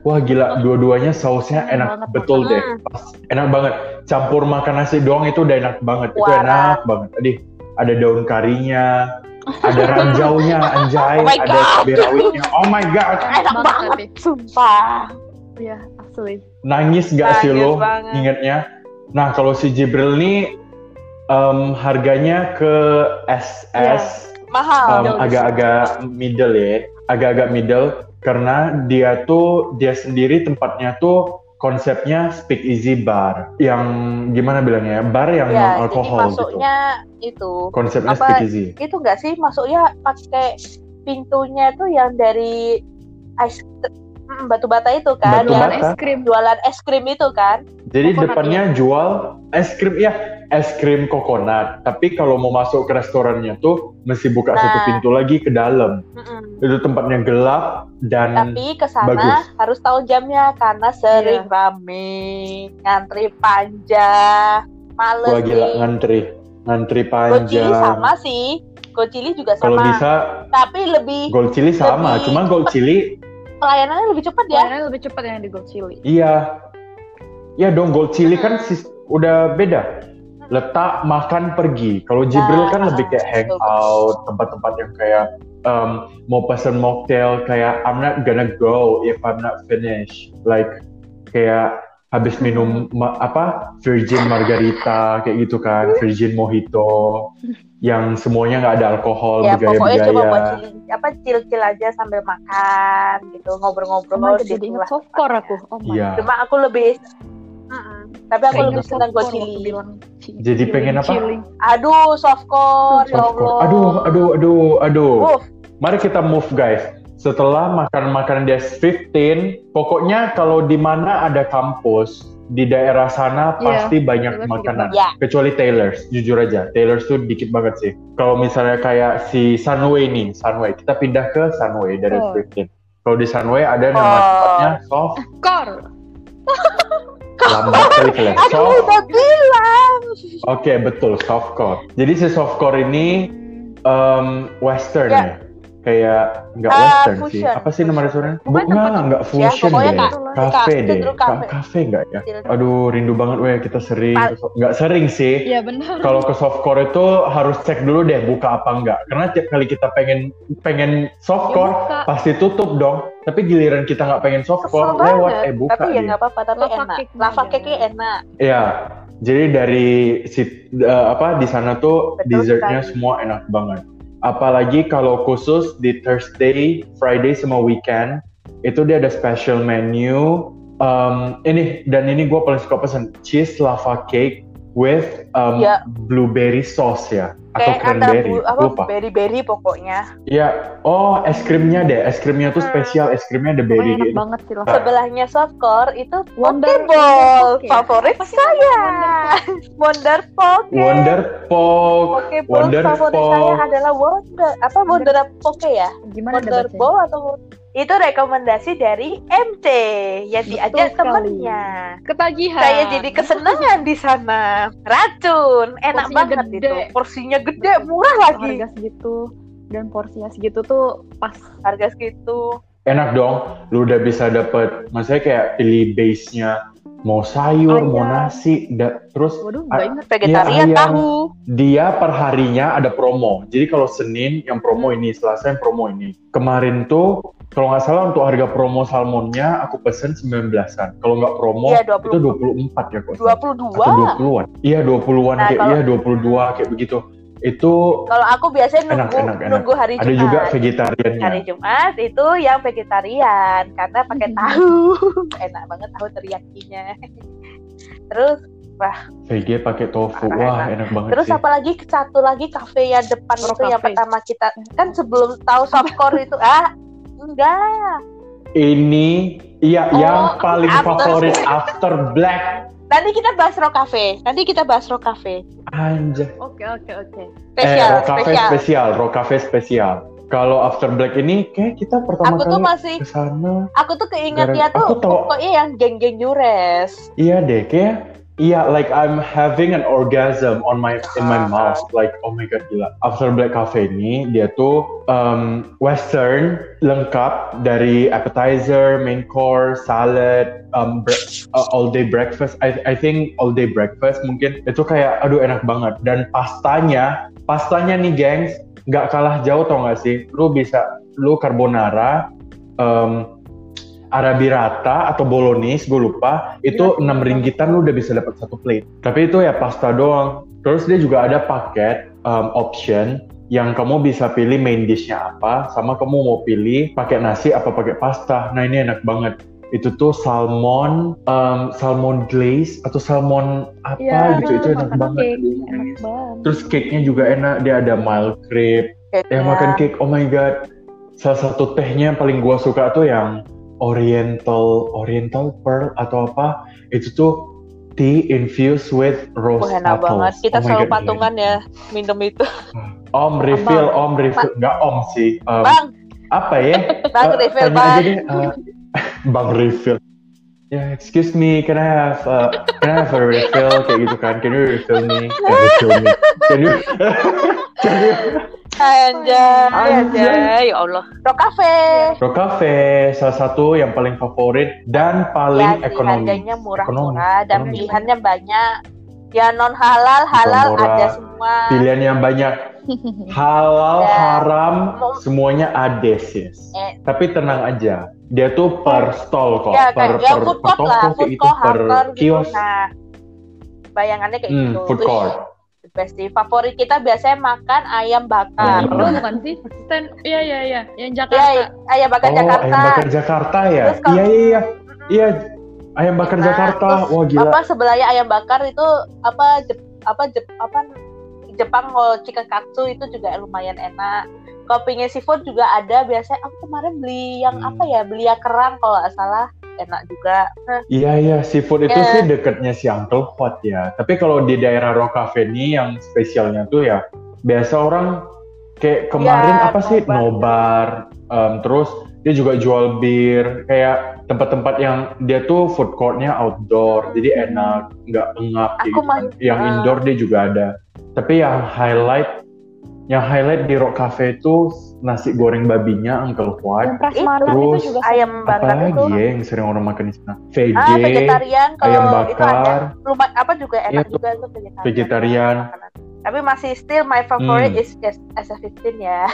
Wah gila, dua-duanya sausnya Enak enak banget, betul Bang. deh. Pas, enak banget. Campur makan nasi doang itu udah enak banget. Itu enak banget. Tadi ada daun karinya, ada ranjaunya, *laughs* anjay, Oh ada cabai rawitnya. Oh my god, enak banget banget tapi. sumpah Iya, asli. nangis gak sih Nangis lo banget. ingetnya? Nah kalau si Jibril nih em, harganya ke SS mahal um, agak-agak middle ya, agak-agak middle karena dia tuh dia sendiri tempatnya tuh konsepnya speak easy bar yang gimana bilangnya bar yang non ya jadi alkohol gitu. masuknya itu Konsepnya apa- speak easy. itu enggak sih masuknya pakai pintunya tuh yang dari ice Mm, batu bata itu kan Batu yang bata. es krim. jualan es krim itu kan Jadi Coconut depannya jual es krim ya, es krim coconut. Tapi kalau mau masuk ke restorannya tuh mesti buka Nah. satu pintu lagi ke dalam. Mm-mm. Itu tempatnya gelap dan tapi ke sana harus tahu jamnya karena sering Iya. rame ngantri panjang males wah gila ngantri, ngantri Gocili panjang. sama sih Gocili juga Kalau sama bisa tapi lebih gold chili sama, Lebih- cuman gold chili pelayanannya lebih cepat ya Pelayanannya lebih cepat yang di Gold Chili. iya. Ya dong gold chili kan Hmm. sis- udah beda. Letak makan pergi. Kalau Jibril Nah, kan lebih kayak hangout, tempat-tempat yang kayak um, mau pesen mocktail kayak I'm not gonna go if I'm not finished. Like kayak habis minum ma- apa virgin margarita kayak gitu kan, virgin mojito yang semuanya nggak ada alkohol ya pokoknya cuma buat apa chill aja sambil makan gitu Oh ngobrol-ngobrol gitu jadi inget lah. softcore aku. Oh my Iya. cuma aku lebih. Tapi aku lebih senang softcore Gocili waktu bilang chi- Jadi pengen apa? chilling. aduh softcore ya. Allah Aduh, aduh, aduh, aduh. Wuh, Mari kita move guys. Setelah makan makanan dia 15, pokoknya kalau di mana ada kampus di daerah sana Iya, pasti banyak Taylor's makanan. banget. Kecuali Taylor's, jujur aja. Taylor's tuh dikit banget sih. Kalau misalnya kayak si Sunway nih, Sunway. Kita pindah ke Sunway dari Oh. 15. Kalau di Sunway ada nama Oh. tempatnya soft, Core. *laughs* lambat kali kalian. Soft. udah bilang Oke, betul, softcore. Jadi si softcore ini um, western Ya. ya. Kayak nggak Ah, western sih. fusion. Apa sih nama restorannya? Bukan nggak ya, fusion pokoknya deh. Kak, deh. cenderung Ka- cafe. Cafe nggak ya? Aduh, rindu banget weh kita sering. Nggak sering sih. Iya benar. Kalau ke softcore itu harus cek dulu deh buka apa enggak. Karena tiap kali kita pengen pengen softcore Ya, buka. pasti tutup dong. Tapi giliran kita nggak pengen softcore Kesel lewat banget eh buka tapi ya nggak apa-apa tapi Lava enak cake lava cake enak Iya. Jadi dari si eh, apa di sana tuh Betul dessertnya sekali. semua enak banget. Apalagi kalau khusus di Thursday, Friday sama weekend itu dia ada special menu. Um, ini dan ini gue paling suka pesen cheese lava cake with um, Iya. blueberry sauce ya atau kayak cranberry bu, apa lupa. berry berry pokoknya Iya. Oh es krimnya deh, es krimnya tuh Hmm. spesial, es krimnya ada berry enak gitu. banget sih lah. sebelahnya softcore itu Wonder- ya? favorit saya? Wonder Poke Wonder Poke, Pokeball Wonder favorit saya adalah Wonder apa Wonder Poke ya Gimana Wonder? Ball atau itu rekomendasi dari MC yang Betul diajak sekali. temennya Ketagihan. saya jadi kesenangan di sana racun enak Porsinya banget gede. itu porsinya gede murah lagi harga segitu dan porsinya segitu tuh pas. harga segitu enak dong lu udah bisa dapet maksudnya kayak pilih base-nya mau sayur mau Ayam. nasi da- terus Waduh, nggak inget. vegetarian ayam. tahu dia per harinya ada promo jadi kalau Senin yang promo ini Selasa yang promo ini kemarin tuh kalau nggak salah untuk harga promo salmonnya aku pesen 19-an kalau nggak promo Iya, 20. itu 24 ya kok 22 atau 20-an iya 20-an Nah, kayak kalau- iya 22 kayak begitu itu kalau aku biasanya Enak, nunggu enak, enak. nunggu hari ada Jumat. juga vegetariannya hari Jumat itu yang vegetarian karena pakai *laughs* tahu. *laughs* Enak banget tahu teriyakinya. *laughs* Terus VG pakai tofu. Parah, wah enak. enak banget terus sih. apalagi satu lagi kafe yang depan Ro itu yang Cafe. pertama kita kan sebelum tahu softcore itu ah enggak. Ini iya Oh, yang paling after- favorit after black. Nanti kita bahas Ro Cafe nanti kita bahas Ro Cafe Anjay. Oke, oke, oke. spesial eh, Rocafe spesial spesial, Rocafe spesial. Kalau after black ini kayak kita pertama aku tuh kali masih ke sana. aku tuh keingetnya aku tuh tau- pokoknya yang geng-geng Jures Iya deh, kayak iya like I'm having an orgasm on my in my Ah. mouth. Like oh my god gila. After Black Cafe ini dia tuh um, western lengkap dari appetizer, main course, salad, um, uh, all day breakfast. I I think all day breakfast mungkin itu kayak aduh enak banget dan pastanya pastanya nih gengs nggak kalah jauh tau gak sih lu bisa lu carbonara um, arabirata atau bolognese gue lupa itu Gila, 6 ringgitan lu udah bisa dapat satu plate. Tapi itu ya pasta doang. Terus dia juga ada paket um, option yang kamu bisa pilih main dishnya apa sama kamu mau pilih pakai nasi apa pakai pasta. Nah ini enak banget. Itu tuh salmon um, salmon glaze atau salmon apa Iya, gitu. Itu enak banget. cake. Enak banget. terus cake-nya juga enak. Dia ada mild crepe. Yang makan cake oh my god. Salah satu tehnya yang paling gua suka tuh yang Oriental Oriental Pearl atau apa itu tuh tea infused with rose Wah, enak petals. banget. Kita Oh selalu God, patungan ya minum itu. *laughs* Om refill, om refill, nggak om sih. Um, Bang, apa ya? *laughs* bang Eh, refill tanya aja bang. deh, eh, *laughs* bang refill. Ya, excuse me, can I have uh, can I have a refill kayak gitu kan? Can you refill me? Eh, refill me. Can you? can you? Anjay, Anjay. anjay, ya Allah. Rock Cafe. Pro Cafe salah satu yang paling favorit dan paling Ya, ekonomi. harganya Ekonomi. murah-murah dan Ekonomi. pilihannya banyak. Ya non halal, halal murah. ada semua. Pilihan yang banyak. *laughs* Halal, Ya. haram, semuanya ada sih. Eh. Tapi tenang aja, dia tuh per stall kok, Ya per ya per, food per lah, toko court, per hardcore gitu. kios. Nah, bayangannya kayak Hmm, gitu. food court. Sih. Favorit kita biasanya makan ayam bakar. Ayam Indo bakar. bukan sih? Stand, iya iya iya, yang Ya, Jakarta. ayam bakar Oh, Jakarta. ayam bakar Jakarta ya? Iya iya iya. Iya, ayam bakar Nah, Jakarta. terus Wah gila. Apa sebelahnya ayam bakar itu apa Jep, apa Jep, apa Jepang kalau chicken katsu itu juga lumayan enak. Kalau pengen seafood juga ada biasanya aku kemarin beli yang Hmm. apa ya beli yang kerang kalau nggak salah enak juga. Iya iya, seafood itu Ya. sih deketnya si Uncle Hot ya. Tapi kalau di daerah Rock Cafe ini yang spesialnya tuh ya biasa orang kayak kemarin Ya, apa sih nobar. em, terus dia juga jual bir, kayak tempat-tempat yang dia tuh food courtnya outdoor, jadi enak, nggak pengap Aku gitu. kan. Yang indoor dia juga ada. Tapi yang highlight yang highlight di Rock Cafe itu nasi goreng babinya Uncle. Yang prasmanan itu Terus juga ayam bakar Apalagi itu ya yang sering orang makan di sana? VG, ah vegetarian kalau ayam itu ada bakar, lumayan apa juga enak Iya, juga itu vegetarian. vegetarian. Tapi masih still my favorite Hmm. is just SF15 ya.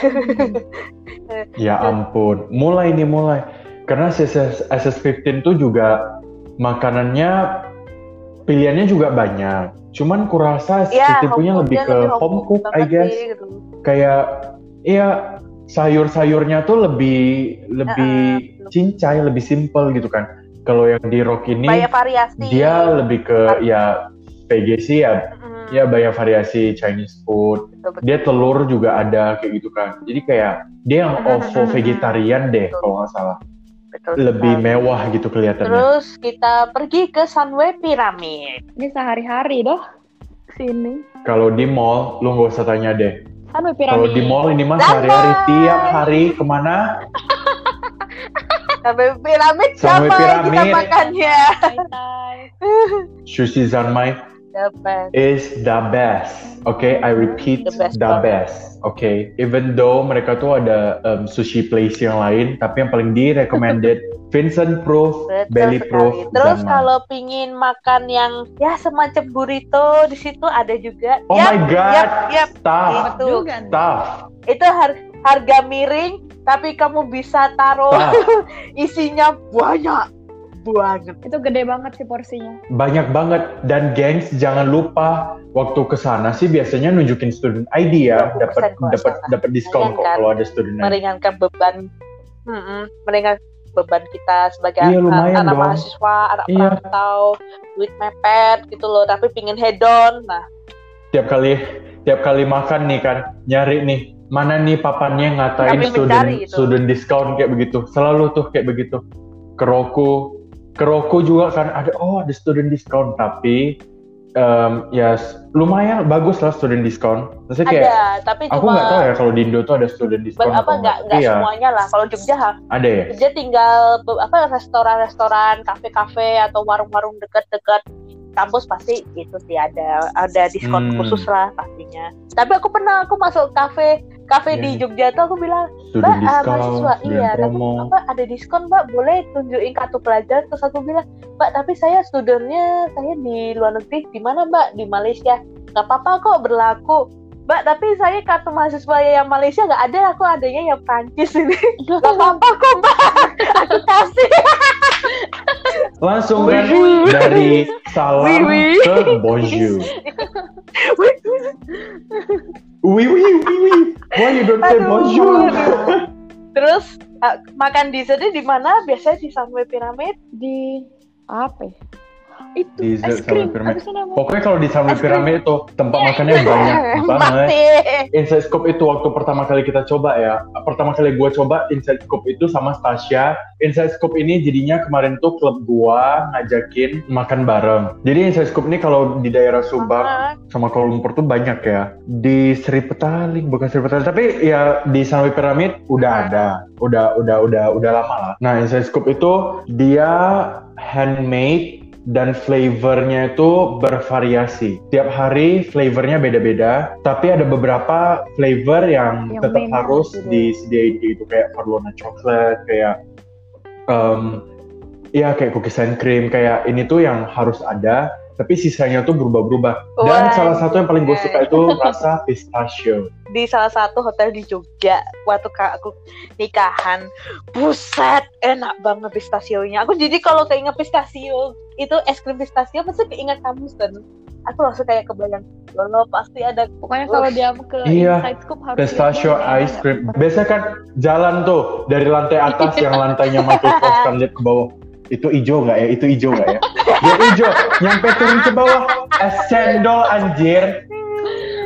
*laughs* ya ampun, mulai nih mulai. Karena SS, SS15 tuh juga makanannya pilihannya juga banyak. Cuman kurasa Ya, SS15 punya home lebih ke lebih home food cook, I guess. sih, gitu. Kayak, iya sayur-sayurnya tuh lebih lebih Uh-uh. cincai, lebih simple gitu kan. Kalau yang di Rock ini Banyak variasi. dia lebih ke ya PG sih ya Mm, ya banyak variasi Chinese food betul, betul. dia telur juga ada kayak gitu kan jadi kayak dia yang ovo vegetarian deh Betul. kalau nggak salah Betul lebih sekali. mewah gitu kelihatannya Terus kita pergi ke Sunway Pyramid. Ini sehari-hari dah sini. kalau di mall lu nggak usah tanya deh Kan kalau piramid. di mall ini mah sehari-hari tiap hari ke mana *laughs* Sunway Pyramid Sunway siapa yang kita Pyramid. makannya? Sushi zanmai Dapat. is the best. Okay, I repeat, The the best best. banget. Okay, even though mereka tuh ada um, sushi place yang lain, tapi yang paling di recommended *laughs* Vincent Proof, Betul Belly sekali. Proof, Terus kalau pingin makan yang ya semacam burrito di situ ada juga. Oh Yap, my god, yap. staff, Itu. juga Itu har- harga miring tapi kamu bisa taruh *laughs* isinya banyak banget. Itu gede banget sih porsinya. Banyak banget. Dan gengs jangan lupa waktu ke sana sih biasanya nunjukin student ID ya, 20% dapat dapat dapat diskon kok kalau ada student ID. Meringankan beban. Mm-mm, meringankan beban kita sebagai Iya, anak, anak mahasiswa, anak Iya. perantau, duit mepet gitu loh, tapi pingin hedon. Nah, tiap kali tiap kali makan nih kan nyari nih mana nih papannya ngatain student mencari student discount kayak begitu. Selalu tuh kayak begitu. Ke Roku ke Roku juga kan ada oh ada student discount tapi em, ya lumayan bagus lah student discount Maksudnya kayak ada, tapi aku nggak tahu ya kalau di Indo tuh ada student discount apa atau nggak nggak Iya, semuanya lah. Kalau Jogja ada ya Jogja tinggal apa restoran-restoran, kafe-kafe atau warung-warung dekat-dekat kampus pasti itu sih ada ada diskon Hmm. khusus lah pastinya. Tapi aku pernah aku masuk kafe kafe Iya, di iya. Jogja tuh aku bilang Mbak, ah, discount mahasiswa, iya, tapi apa ada diskon, Mbak? Boleh tunjukin kartu pelajar? Terus aku bilang, Mbak, tapi saya studentnya saya di luar negeri, di mana, Mbak? Di Malaysia. Gak apa-apa kok berlaku. Mbak, tapi saya kartu mahasiswa yang Malaysia nggak ada, aku adanya yang Prancis ini. *laughs* Gak apa-apa kok, Mbak. *laughs* Aku kasih. langsung kan dari *laughs* salam ke bonjour Wih wih wih wih. Why you don't say bonjour? *laughs* Terus ah, makan dessertnya di mana? Biasanya di Sunway Pyramid. Di apa ya? Itu Dessert es krim. sama pyramid. Apa sih namanya? Pokoknya kalau di krim. Pyramid itu tempat makannya *laughs* banyak banget. Inside Scoop itu waktu pertama kali kita coba ya. Pertama kali gua coba Inside Scoop itu sama Stasia. Inside Scoop ini jadinya kemarin tuh klub gua ngajakin makan bareng. Jadi Inside Scoop ini kalau di daerah Subang Sama. sama Kuala Lumpur tuh banyak ya. Di Sri Petaling, bukan Sri Petaling, tapi ya di Sunway Pyramid udah ada. Udah udah udah udah lama lah. Nah, Inside Scoop itu dia handmade dan flavornya itu bervariasi. Tiap hari flavornya beda-beda, tapi ada beberapa flavor yang, Yang tetap harus gitu. disediain gitu kayak Farlona coklat, kayak um, ya kayak cookies and cream, kayak ini tuh yang harus ada, tapi sisanya tuh berubah-berubah. Dan Wah, salah satu yang paling gue oke. suka itu rasa pistachio. di salah satu hotel di Jogja waktu kak aku nikahan buset enak banget pistasionya aku jadi kalau keinget pistachio itu es krim pistachio pasti keinget kamu kan aku langsung kayak kebayang lo pasti ada Pokoknya kalau dia ke Iya, Inside Scoop harus Pistachio ice cream. Biasanya kan jalan tuh dari lantai atas yang lantainya Michael Kors kan lihat ke bawah. Itu hijau nggak ya? Itu hijau nggak ya? Dia hijau. Nyampe turun ke bawah. Es cendol anjir.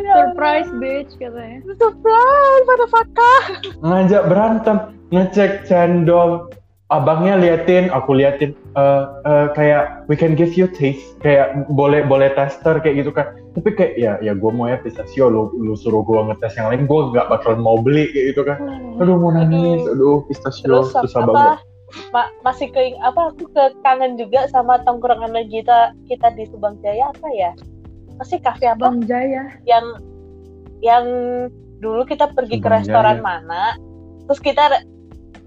Surprise bitch katanya. surprise motherfucker Ngajak berantem. Ngecek cendol. Abangnya liatin, aku liatin. eh eh, kayak we can give you taste. Kayak boleh boleh tester kayak gitu kan. Tapi kayak ya ya gue mau ya pistachio. Lu, lu suruh gue ngetes yang lain. Gue nggak bakalan mau beli kayak gitu kan. Aduh mau nangis. Aduh pistachio susah apa banget. Ma- masih ke apa aku ke kangen juga sama tongkrongan kita kita di Subang Jaya apa ya masih kafe apa Bang Jaya. yang yang dulu kita pergi ke Subang restoran Jaya. mana terus kita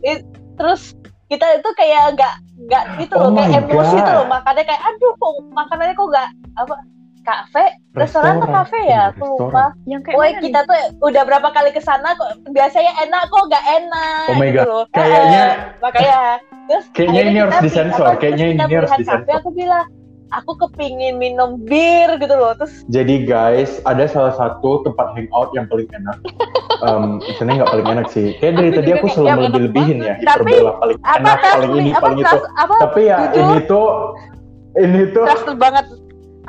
i- terus kita itu kayak nggak nggak gitu Oh loh kayak emosi tuh loh makannya kayak aduh kok makanannya kok nggak apa kafe restoran atau kafe ya aku Restoran. lupa Yang kayak mana kita tuh udah berapa kali ke sana kok biasanya enak kok nggak enak Oh my gitu God. loh. Kayaknya Eh, makanya terus Kayaknya ini harus disensor, kayaknya ini harus kafe disensor. aku bilang aku kepingin minum bir gitu loh terus Jadi guys, ada salah satu tempat hangout yang paling enak. Um, sebenarnya nggak paling enak sih. Kayak dari Aku tadi aku selalu ya, enak lebih-lebihin ya. Tapi, paling apa enak, paling ini, apa paling itu. apa Tapi ya jujur. ini tuh, ini tuh, banget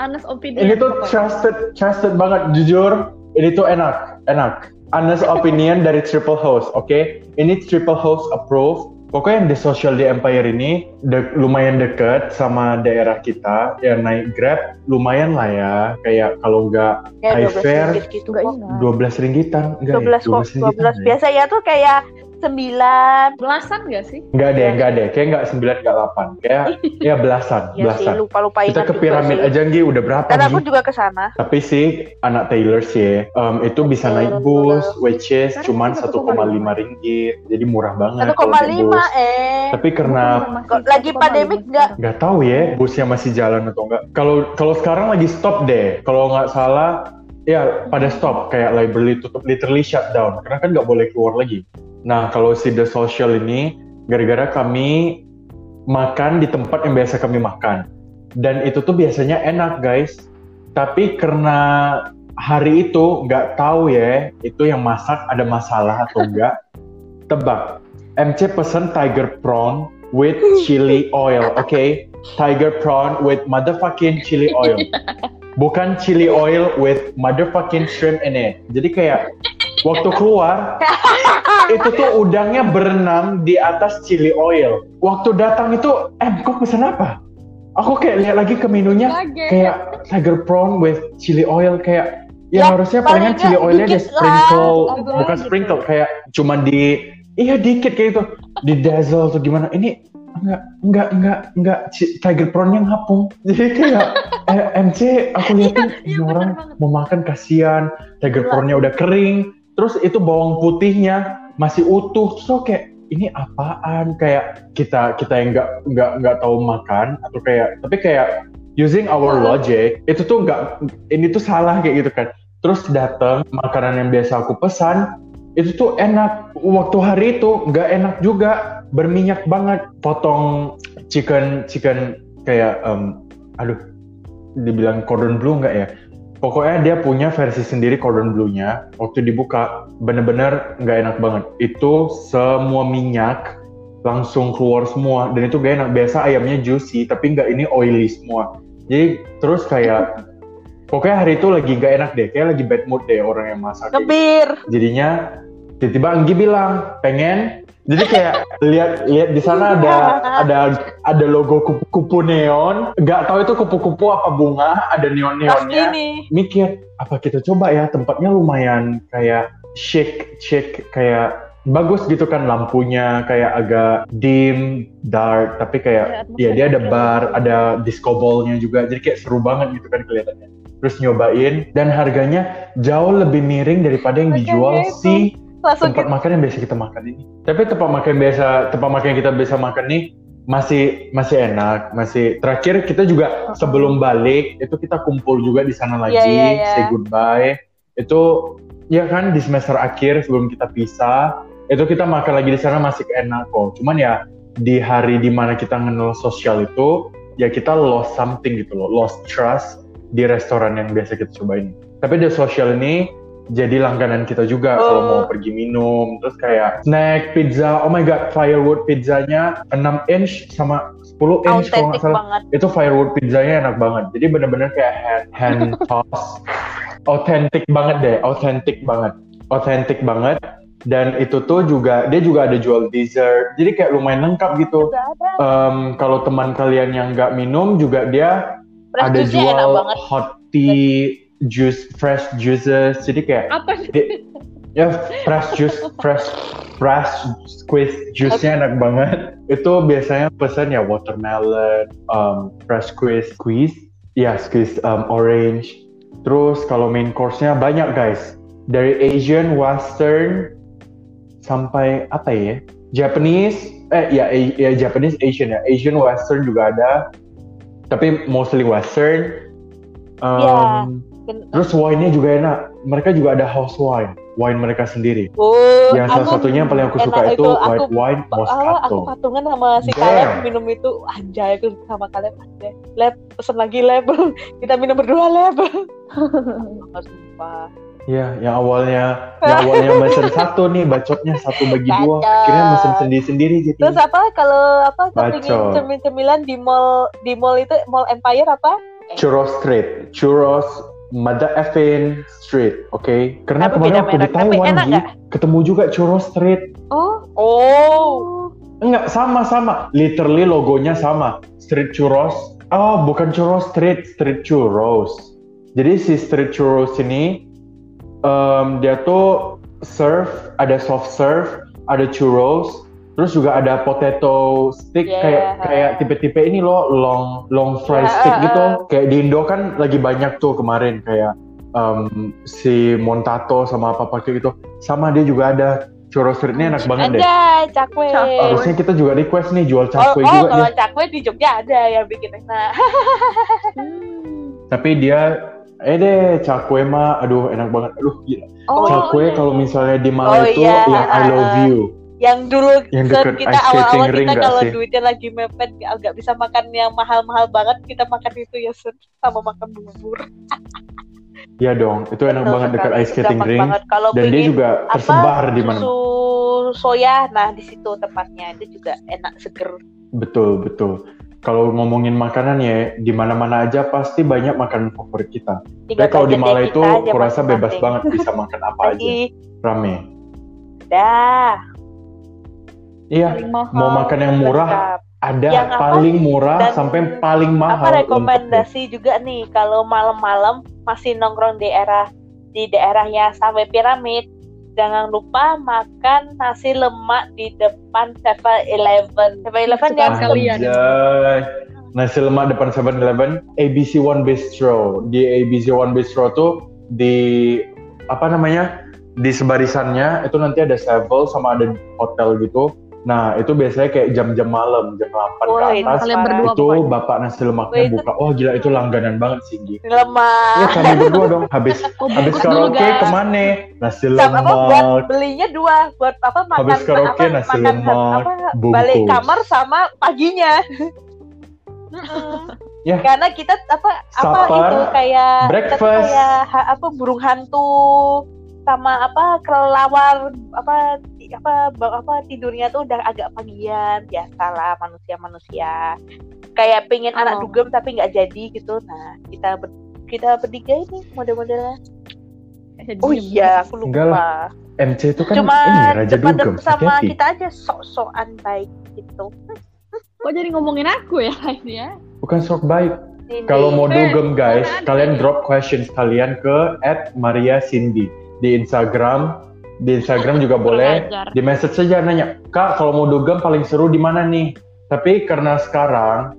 honest opinion. ini tuh pokoknya. trusted, trusted banget. Jujur, ini tuh enak, enak. Honest opinion dari Triple Host, oke? Ini Triple Host approve. Pokoknya yang di social di Empire ini de- lumayan deket sama daerah kita. Ya naik Grab lumayan lah ya. Kayak kalau nggak ya High 12 fare. ringgit gitu Enggak kok ingat. 12 ringgitan, enggak 12 ya? kok 12 ringgitan 12 ya? biasanya tuh kayak 9 Belasan gak sih? Enggak deh, enggak deh. Kayak enggak 9, enggak 8. Kayak *laughs* ya belasan, ya sih belasan. lupa-lupa Kita ke piramid sih. aja Nggi udah berapa dan aku juga ke sana Tapi sih anak Taylor sih, um, itu bisa naik bus, which is cuman 1,5 1,5 ringgit. Jadi murah banget 1,5 kalau naik bus. eh Tapi karena lagi 1,5 pandemik nggak? sekarang. nggak tahu ya busnya masih jalan atau enggak. Kalau kalau sekarang lagi stop deh. Kalau nggak salah ya pada stop kayak library tutup literally shutdown karena kan nggak boleh keluar lagi. Nah kalau si The Social ini gara-gara kami makan di tempat yang biasa kami makan dan itu tuh biasanya enak guys. Tapi karena hari itu nggak tahu ya itu yang masak ada masalah atau *laughs* enggak. Tebak. MC pesen tiger prawn with chili *laughs* oil, oke? Tiger prawn with motherfucking chili oil. *laughs* Bukan chili oil with motherfucking shrimp in it. Jadi kayak waktu keluar *laughs* itu tuh udangnya berenang di atas chili oil. Waktu datang itu, eh kok pesen apa? Aku kayak lihat lagi ke menunya kayak tiger prawn with chili oil kayak ya, Ya, harusnya paling palingan chili oilnya di lah. sprinkle Agak bukan sprinkle kayak cuma di iya dikit kayak itu di dazzle atau gimana ini enggak enggak enggak enggak tiger prawnnya ngapung. Jadi kayak *laughs* eh, MC aku liatin iya, ini bener orang banget. mau makan kasihan. Tiger Iya. prawnnya udah kering. Terus itu bawang putihnya masih utuh. Terus aku kayak ini apaan? Kayak kita kita yang nggak nggak nggak tahu makan atau kayak tapi kayak using our logic itu tuh nggak ini tuh salah kayak gitu kan. Terus datang makanan yang biasa aku pesan itu tuh enak. Waktu hari itu nggak enak juga berminyak banget potong chicken chicken kayak em, aduh dibilang cordon bleu nggak ya pokoknya dia punya versi sendiri cordon bleu-nya waktu dibuka bener-bener nggak enak banget itu semua minyak langsung keluar semua dan itu gak enak biasa ayamnya juicy tapi nggak ini oily semua Jadi terus kayak pokoknya hari itu lagi gak enak deh, kayak lagi bad mood deh orang yang masak. kayak gitu. Jadinya tiba-tiba Anggi bilang pengen. Jadi kayak lihat lihat di sana ada ada ada logo kupu-kupu neon. Gak tahu itu kupu-kupu apa bunga. Ada neon-neonnya. Mikir apa kita coba ya tempatnya lumayan kayak chic chic kayak bagus gitu kan lampunya kayak agak dim dark tapi kayak Iya, ya dia ada atmosfernya bar ada disco ballnya juga jadi kayak seru banget gitu kan kelihatannya terus nyobain dan harganya jauh lebih miring daripada yang dijual si Langsung tempat makan yang biasa kita makan ini. Tapi tempat makan biasa tempat makan yang kita biasa makan nih masih masih enak masih terakhir kita juga sebelum balik itu kita kumpul juga di sana lagi Iya, iya, iya. say goodbye. Itu ya kan di semester akhir sebelum kita pisah itu kita makan lagi di sana masih enak kok. Cuman ya di hari di mana kita ngenal sosial itu ya kita lost something gitu loh lost trust di restoran yang biasa kita cobain. Tapi di sosial ini jadi langganan kita juga kalau Oh. mau pergi minum. Terus kayak snack pizza oh my god firewood pizzanya 6 inch sama 10 inch kalau nggak salah. banget. itu firewood pizzanya enak banget. Jadi bener-bener kayak hand, hand *laughs* toss. Authentic banget deh authentic banget. Authentic banget. Dan itu tuh juga dia juga ada jual dessert. Jadi kayak lumayan lengkap gitu. Em, kalau teman kalian yang nggak minum juga dia Fresh ada jual hot tea juice fresh juices. Jadi kayak Apa di- ya fresh juice fresh fresh squeeze juice-nya enak banget. Itu biasanya pesan ya watermelon um, fresh squeeze squeeze ya squeeze um, orange. Terus kalau main course-nya banyak guys. Dari Asian Western sampai apa ya? Japanese eh ya, ya Japanese Asian ya. Asian Western juga ada. Tapi mostly Western. Um, Iya. Ben- Terus wine-nya juga enak. Mereka juga ada house wine, wine mereka sendiri. Oh, yang salah aku satunya yang paling aku suka itu, itu, white aku- wine aku Moscato. patungan sama si Damn. Kaleb minum itu anjay aku sama Kaleb anjay. Lab pesen lagi lab *laughs* kita minum berdua lab Harus sumpah Iya, yang awalnya *laughs* yang awalnya mesen satu nih, bacotnya satu bagi dua, akhirnya mesen sendiri-sendiri jadi. terus apa kalau apa kepingin cemil-cemilan di mall di mall itu mall Empire apa Churros Street, Churros Mother Effin Street, oke? Karena Tapi kemarin waktu di Taiwan Gi, ketemu juga Churros Street. Oh, oh Enggak, sama-sama. Literally logonya sama. Street Churros. Oh, bukan Churros Street, Street Churros. Jadi si Street Churros ini, em, dia tuh serve, ada soft serve, ada churros, terus juga ada potato stick Yeah. kayak kayak tipe-tipe ini loh, long long fry Yeah, stick uh, gitu. uh. Kayak di Indo kan lagi banyak tuh kemarin kayak em, si Montato sama apa pakai gitu. Sama dia juga ada churros street ini enak banget deh. anjay cakwe. Harusnya kita juga request nih jual oh, cakwe oh juga kalau nih. cakwe di Jogja ada yang bikin enak *laughs* Tapi dia eh deh cakwe mah aduh enak banget. Aduh gila. oh, cakwe iya, kalau iya. misalnya di Oh, Malang itu iya, yang I love uh, uh. you. Yang dulu Yang deket kita awal-awal kita kalau duitnya lagi mepet nggak nggak bisa makan yang mahal-mahal banget kita makan itu ya Sun. sama makan bubur Iya dong, itu enak Betul banget dekat ice skating ring kalau dan dia juga apa, tersebar di mana. susu soya nah di situ tempatnya itu juga enak seger Betul, betul. Kalau ngomongin makanan ya, di mana-mana aja pasti banyak makanan favorit kita. Tapi kalau di Malang itu, kurasa bebas banget bisa makan apa *laughs* aja. Rame. dah Iya, Paling mahal. mau makan yang murah, lengkap. ada Yang apa paling sih? murah Dan sampai paling mahal. apa rekomendasi juga nih kalau malam-malam masih nongkrong di daerah di daerahnya sampai piramid jangan lupa makan nasi lemak di depan 7-Eleven 7-Eleven yang Kesukaan kalian. Anjay. Nasi lemak depan 7-Eleven, ABC One Bistro. Di ABC One Bistro tuh di apa namanya? Di sebarisannya itu nanti ada sevel sama ada hotel gitu. Nah, itu biasanya kayak jam-jam malam, jam 8 Woi, ke atas. Kalian berdua Itu pokoknya. bapak nasi lemaknya Woi, itu- buka. Wah, gila itu langganan banget sih, Gi. lemak Ya kami berdua dong. Habis *laughs* Oh, habis karaoke guys. ke mana? Nasi sama apa buat lemak. belinya dua buat apa makan Habis karaoke, apa, nasi makan lemak, apa bungkus. balik kamar sama paginya. *laughs* Ya. karena kita apa apa Supper, itu kayak breakfast. kayak apa burung hantu sama apa kelelawar apa apa apa tidurnya tuh udah agak pagian biasalah manusia manusia kayak pengen anak Oh. dugem tapi nggak jadi gitu nah kita ber- kita bertiga ini model-modelnya oh iya aku Enggak lupa MC itu kan cuma ini Raja depan Dugem. sama hati-hati. kita aja sok-sokan baik gitu Kok jadi ngomongin aku ya *laughs* ini ya? Bukan sok baik. Kalau mau dugem guys, kalian drop questions kalian ke @maria cindy di Instagram. Di Instagram juga boleh. Di message saja nanya, kak kalau mau dugem paling seru di mana nih? Tapi karena sekarang,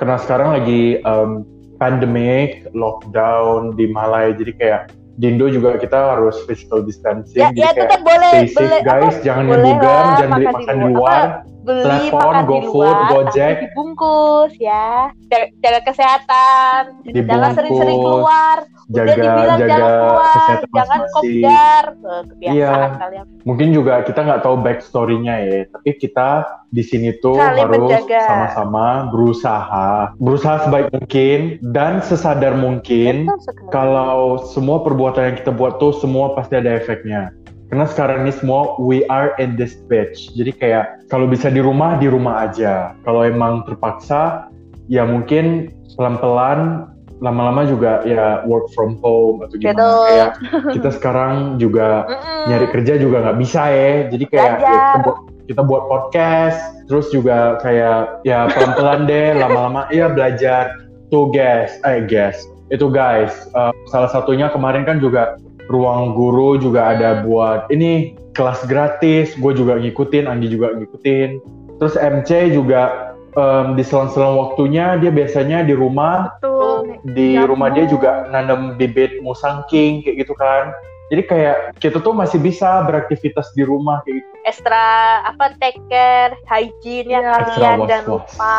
karena sekarang lagi um, pandemic, lockdown di Malai, jadi kayak di Indo juga kita harus physical distancing. ya, jadi ya kayak tetap boleh stay safe boleh guys, apa, jangan boleh lah, jangan beli makan di makan di luar. luar. Beli Telepon, makan di GoFood, luar Gojek. dibungkus ya. Jaga, jaga kesehatan. Dibungkus. jangan sering-sering keluar. Udah jaga dibilang jaga jangan keluar kesehatan jangan kopdar. Kebiasaan Iya. kalian. Mungkin juga kita nggak tahu backstory-nya ya, tapi kita di sini tuh Saling harus sama-sama berusaha, berusaha sebaik mungkin dan sesadar mungkin Betul kalau semua perbuatan yang kita buat tuh semua pasti ada efeknya. Karena sekarang ini semua we are in this bitch. Jadi kayak kalau bisa di rumah di rumah aja. Kalau emang terpaksa ya mungkin pelan-pelan lama-lama juga ya work from home atau gimana. Betul. Kayak *laughs* kita sekarang juga Mm-mm. nyari kerja juga nggak bisa ya. Jadi kayak ya, kita, buat, kita buat podcast, terus juga kayak ya pelan-pelan deh, *laughs* lama-lama iya belajar. Tuh guys, eh guys, itu guys, eh, salah satunya kemarin kan juga ruang guru juga ada buat ini kelas gratis, gue juga ngikutin, Andi juga ngikutin. Terus MC juga em, di selang-selang waktunya dia biasanya di rumah Betul. di Jamu. rumah dia juga nanam bibit musang king kayak gitu kan. Jadi kayak kita tuh masih bisa beraktivitas di rumah kayak gitu. extra apa take care hygiene ya. Extra kalian dan was-was. lupa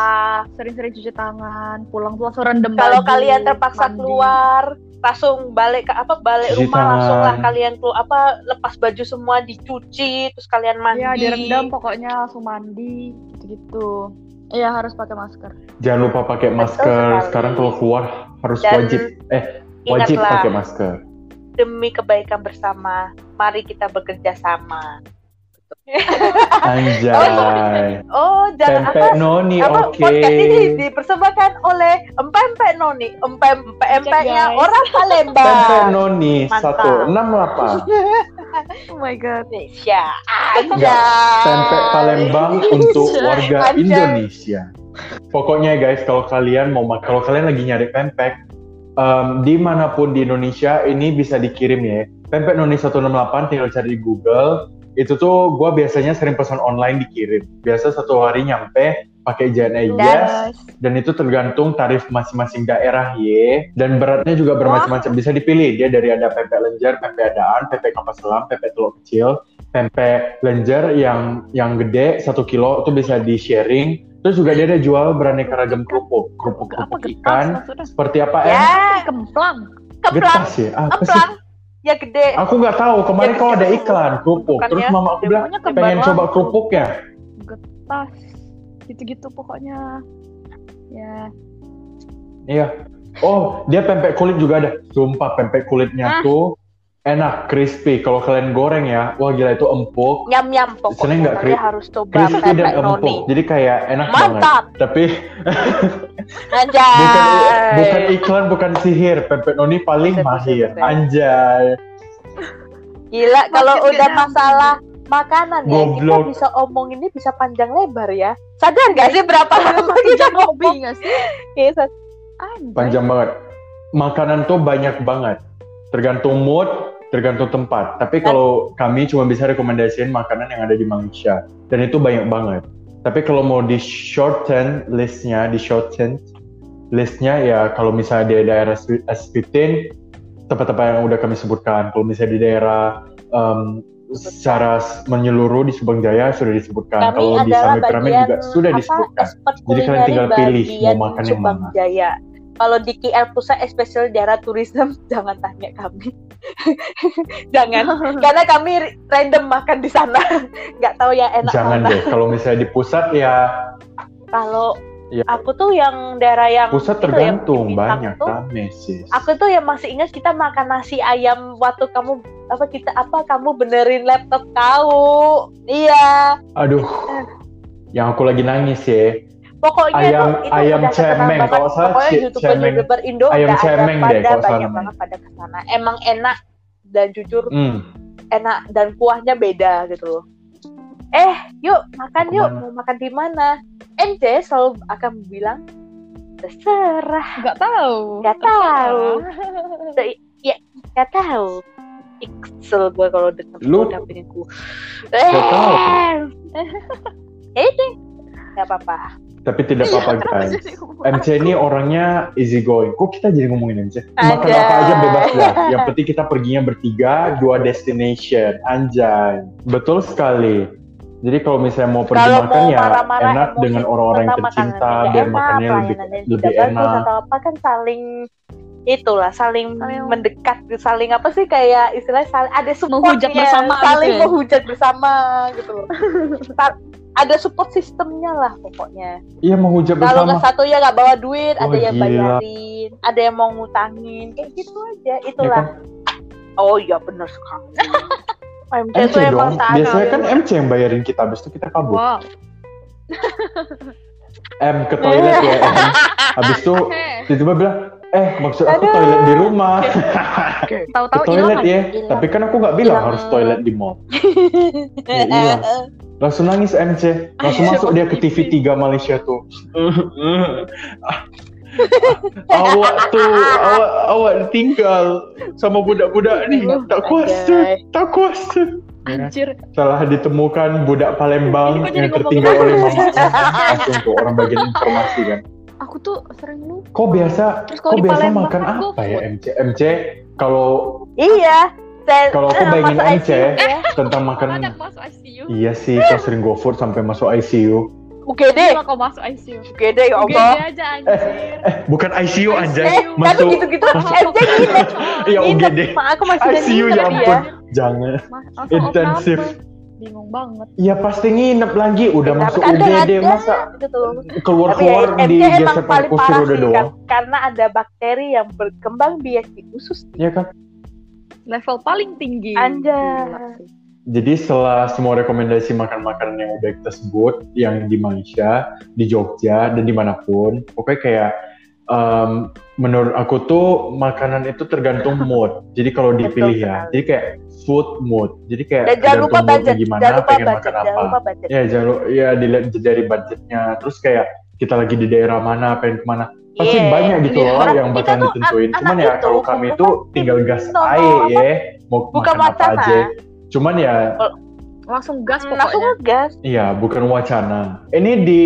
Sering-sering cuci tangan, pulang-pulang langsung rendem kalau kalian terpaksa mandi. keluar langsung balik ke apa balik Cuci rumah langsung lah kalian keluar apa lepas baju semua dicuci terus kalian mandi Iya, direndam pokoknya langsung mandi gitu-gitu. Iya, harus pakai masker. Jangan lupa pakai masker. Sekarang kalau keluar harus Dan wajib eh wajib ingatlah pakai masker. demi kebaikan bersama mari kita bekerja sama Anjay. oh jangan Pempek apa noni apa oke. podcast ini dipersembahkan oleh empempek noni empempek empeknya guys. orang Palembang Pempek noni Mantap. 168. *laughs* Oh my god. Indonesia aja Pempek Palembang untuk warga Anjay. Indonesia. Pokoknya guys, kalau kalian mau kalau kalian lagi nyari pempek, em, di mana pun di Indonesia ini bisa dikirim ya. Pempek Noni 168 tinggal cari di Google. Itu tuh gue biasanya sering pesan online dikirim. Biasa satu hari nyampe pakai JNE Yes. Dan itu tergantung tarif masing-masing daerah ya. Dan beratnya juga bermacam-macam. Bisa dipilih. Dia dari ada pempek lenjer, pempek adaan, pempek kapas selam, pempek telur kecil, pempek lenjer yang yang gede satu kilo itu bisa di sharing. Terus juga dia ada jual beraneka ragam kerupuk, kerupuk kerupuk ikan. Seperti apa ya em? Kemplang. keplang Getas ya? Apa sih? Ya gede Aku nggak tahu. Kemarin Ya, kok ada kerupuk. iklan kerupuk. Terus mama aku bilang pengen coba langsung. kerupuknya. Getas. Gitu-gitu pokoknya. Ya. Iya. Oh, dia pempek kulit juga ada. Sumpah pempek kulitnya Ah. tuh enak, crispy. Kalau kalian goreng ya, wah gila itu empuk. nyam nyam Seneng pokoknya nggak kalian kri- harus coba Crispy dan empuk. noni Jadi kayak enak banget. mantap Tapi anjay *laughs* bukan bukan iklan, bukan sihir. Pempek noni paling mahir. Anjay. gila kalau udah masalah makanan ya kita Goblok. bisa omong ini bisa panjang lebar ya sadar gak sih berapa lama kita ngomong sih? *laughs* Iya, Anjay. Panjang banget. Makanan tuh banyak banget. Tergantung mood, tergantung tempat. Tapi kalau kami cuma bisa rekomendasiin makanan yang ada di Malaysia. Dan itu banyak banget. Tapi kalau mau di shorten listnya, di shorten listnya ya kalau misalnya di daerah S15, tempat-tempat yang udah kami sebutkan. Kalau misalnya di daerah um, secara menyeluruh di Subang Jaya sudah disebutkan. kami kalau di Sami bagian juga sudah apa disebutkan. Jadi kalian tinggal pilih mau makan yang Subang mana. Jaya kalau di KL Pusat especially daerah tourism *laughs* jangan tanya kami *laughs* jangan *laughs* karena kami random makan di sana *laughs* nggak tahu yang enak Jangan mana deh, kalau misalnya di pusat ya kalau Ya. aku tuh yang daerah yang pusat yang tergantung Bintang banyak tuh, rame sis. aku tuh yang masih ingat kita makan nasi ayam waktu kamu apa kita apa kamu benerin laptop kau iya Aduh, yang aku lagi nangis ya. Pokoknya Ayam- itu ayam udah cemeng, kalau salah pokoknya youtuber cemeng. youtuber Indo Ayam udah cemeng ada deh, pada banyak banget pada ke sana emang enak dan jujur Hmm. enak dan kuahnya beda gitu loh eh yuk makan yuk mau makan di mana MC selalu akan bilang terserah Nggak tahu. Nggak tahu. Gak tahu. Ih, Kesel gue kalau denger Lu- udah pengen ku. Nggak tahu. *laughs* Eh, ini nggak apa-apa. Tapi tidak apa-apa Kenapa guys. MC ini orangnya easy going. Kok kita jadi ngomongin MC? Makan apa aja bebas lah. Yang penting kita perginya bertiga, dua destination. Anjay. Betul sekali. Jadi kalau misalnya mau pergi Kalau makan mau ya marah-marah enak emosi dengan orang-orang yang tercinta, biar enak, makannya lebih lebih tidak bagus enak. atau apa kan saling itulah saling, Saling- mendekat saling apa sih kayak istilahnya saling ada supportnya Menghujat bersama saling gitu ya? menghujat bersama gitu *laughs* ada support sistemnya lah pokoknya Iya menghujat kalau bersama. nggak satu ya nggak bawa duit ada Wah, yang gila. bayarin ada yang mau ngutangin kayak gitu aja Ya itulah kan? oh iya benar sekali *laughs* MC tuh emang Biasanya ada. kan MC yang bayarin kita, habis itu kita kabur. Wow. M ke toilet ya, M. *laughs* Habis itu tiba-tiba bilang, eh maksud aku Aduh. toilet di rumah. ke Tahu-tahu toilet ya. Hilang. Tapi kan aku nggak bilang Hilang. harus toilet di mall. *laughs* Ya, hilang. Langsung nangis MC. Langsung masuk dia ke TV. TV3 Malaysia tuh. *laughs* awak tuh, awak awak tinggal sama budak-budak nih. Tak kuasa, tak kuasa. Anjir. Telah ditemukan budak Palembang yang tertinggal oleh mamanya. Langsung tuh orang bagian informasi kan. Aku tuh sering lupa. Kok biasa, Terus kok biasa Palembang makan kan apa ya. MC? MC kalau iya Kalau aku eh, bayangin MC, ya. tentang ICU. iya sih, kau sering go food sampai masuk ICU. UGD Cuma kau masuk ICU. UGD ya UGD Allah aja anjir. Eh, bukan ICU aja, eh masuk gitu-gitu masuk- MC nginep Iya, UGD. Mak, aku masih ICU ya ampun, jangan. Intensif. Bingung banget. Ya pasti nginep lagi, udah masuk kadang UGD ada, masa gitu keluar-keluar Tapi ya, di geser kursi parah roda sih doang, kan, karena ada bakteri yang berkembang biak di usus ya kan? Level paling tinggi. Sih. Jadi setelah semua rekomendasi makan-makanan yang udah kita sebut, yang di Malaysia, di Jogja, dan di mana pun, pokoknya kayak em, menurut aku tuh makanan itu tergantung mood. Jadi kalau dipilih ya, jadi kayak food mood. Jadi kayak dan jangan lupa budget gimana, jangan lupa pengen budget makan jangan apa. lupa budget Ya jangan ya dilihat dari budgetnya. Terus kayak kita lagi di daerah mana, pengen ke mana. Pasti Iya. banyak gitu Iya. loh Orang yang tuh ditentuin. an- Cuman ya itu, kalau kami tuh tinggal gas apa- ya, mau bukan makan apa aja. Cuman ya Langsung gas Hmm, langsung pokoknya. ngegas Iya, bukan wacana. Ini di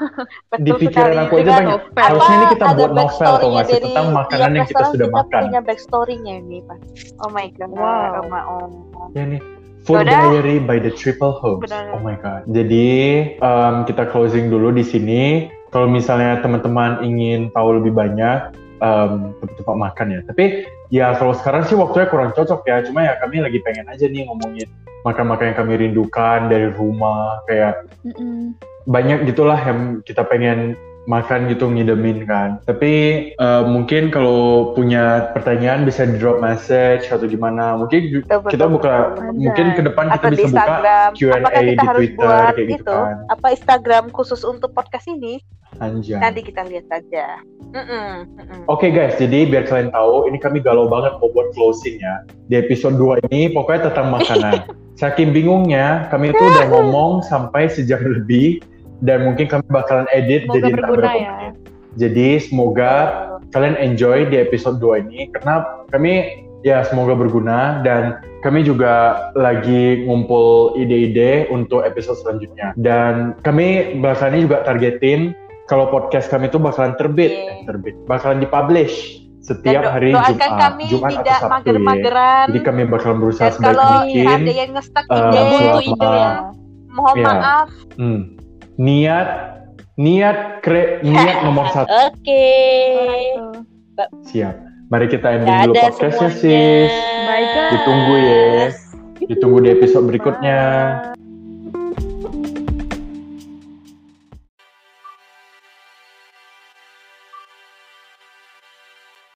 *laughs* di pikiran sekali. aku aja banyak. novel. Harusnya ini kita buat novel atau nggak sih dari tentang makanan yang kita sudah kita makan. punya backstory-nya nih pak oh my god Wow. oh my oh. Ya nih, Food Yaudah. Diary by the Triple Host. Benar. Oh my god. Jadi em, kita closing dulu di sini. Kalau misalnya teman-teman ingin tahu lebih banyak em, tempat-tempat makan ya. Tapi ya kalau sekarang sih waktunya kurang cocok ya. Cuma ya kami lagi pengen aja nih ngomongin makan-makan yang kami rindukan dari rumah. Kayak Mm-mm. banyak gitulah yang kita pengen makan gitu ngidemin kan. Tapi eh, mungkin kalau punya pertanyaan bisa di drop message atau gimana. Mungkin Betul, kita betul, buka betul. mungkin ke depan kita bisa buka Q&A apakah kita di harus Twitter buat kayak gitu itu kan. apa Instagram khusus untuk podcast ini Anjay. nanti kita lihat saja mm-mm. Oke guys, jadi biar kalian tahu, ini kami galau banget mau buat closing ya. Di episode 2 ini pokoknya tentang makanan. *laughs* Saking bingungnya, kami itu udah *laughs* ngomong sampai sejam lebih dan mungkin kami bakalan edit Semoga jadi berguna berapa ya. menit. Jadi semoga kalian enjoy di episode 2 ini karena kami ya semoga berguna dan kami juga lagi ngumpul ide-ide untuk episode selanjutnya. Dan kami bakalan juga targetin kalau podcast kami itu bakalan terbit, Iya. eh, terbit, bakalan dipublish setiap Dan hari Jumat, kami Jumat tidak atau Sabtu ya. mager-mageran Jadi kami bakalan berusaha sebaik kalau mungkin. ada yang ngestak ide selama- ide ya. mohon Iya. maaf Hmm, niat, niat, kre, niat nomor satu. *laughs* oke Tuh. Siap. Mari kita ending dulu podcastnya sis. Bye, guys. Ditunggu ya. Ditunggu di episode berikutnya. Bye.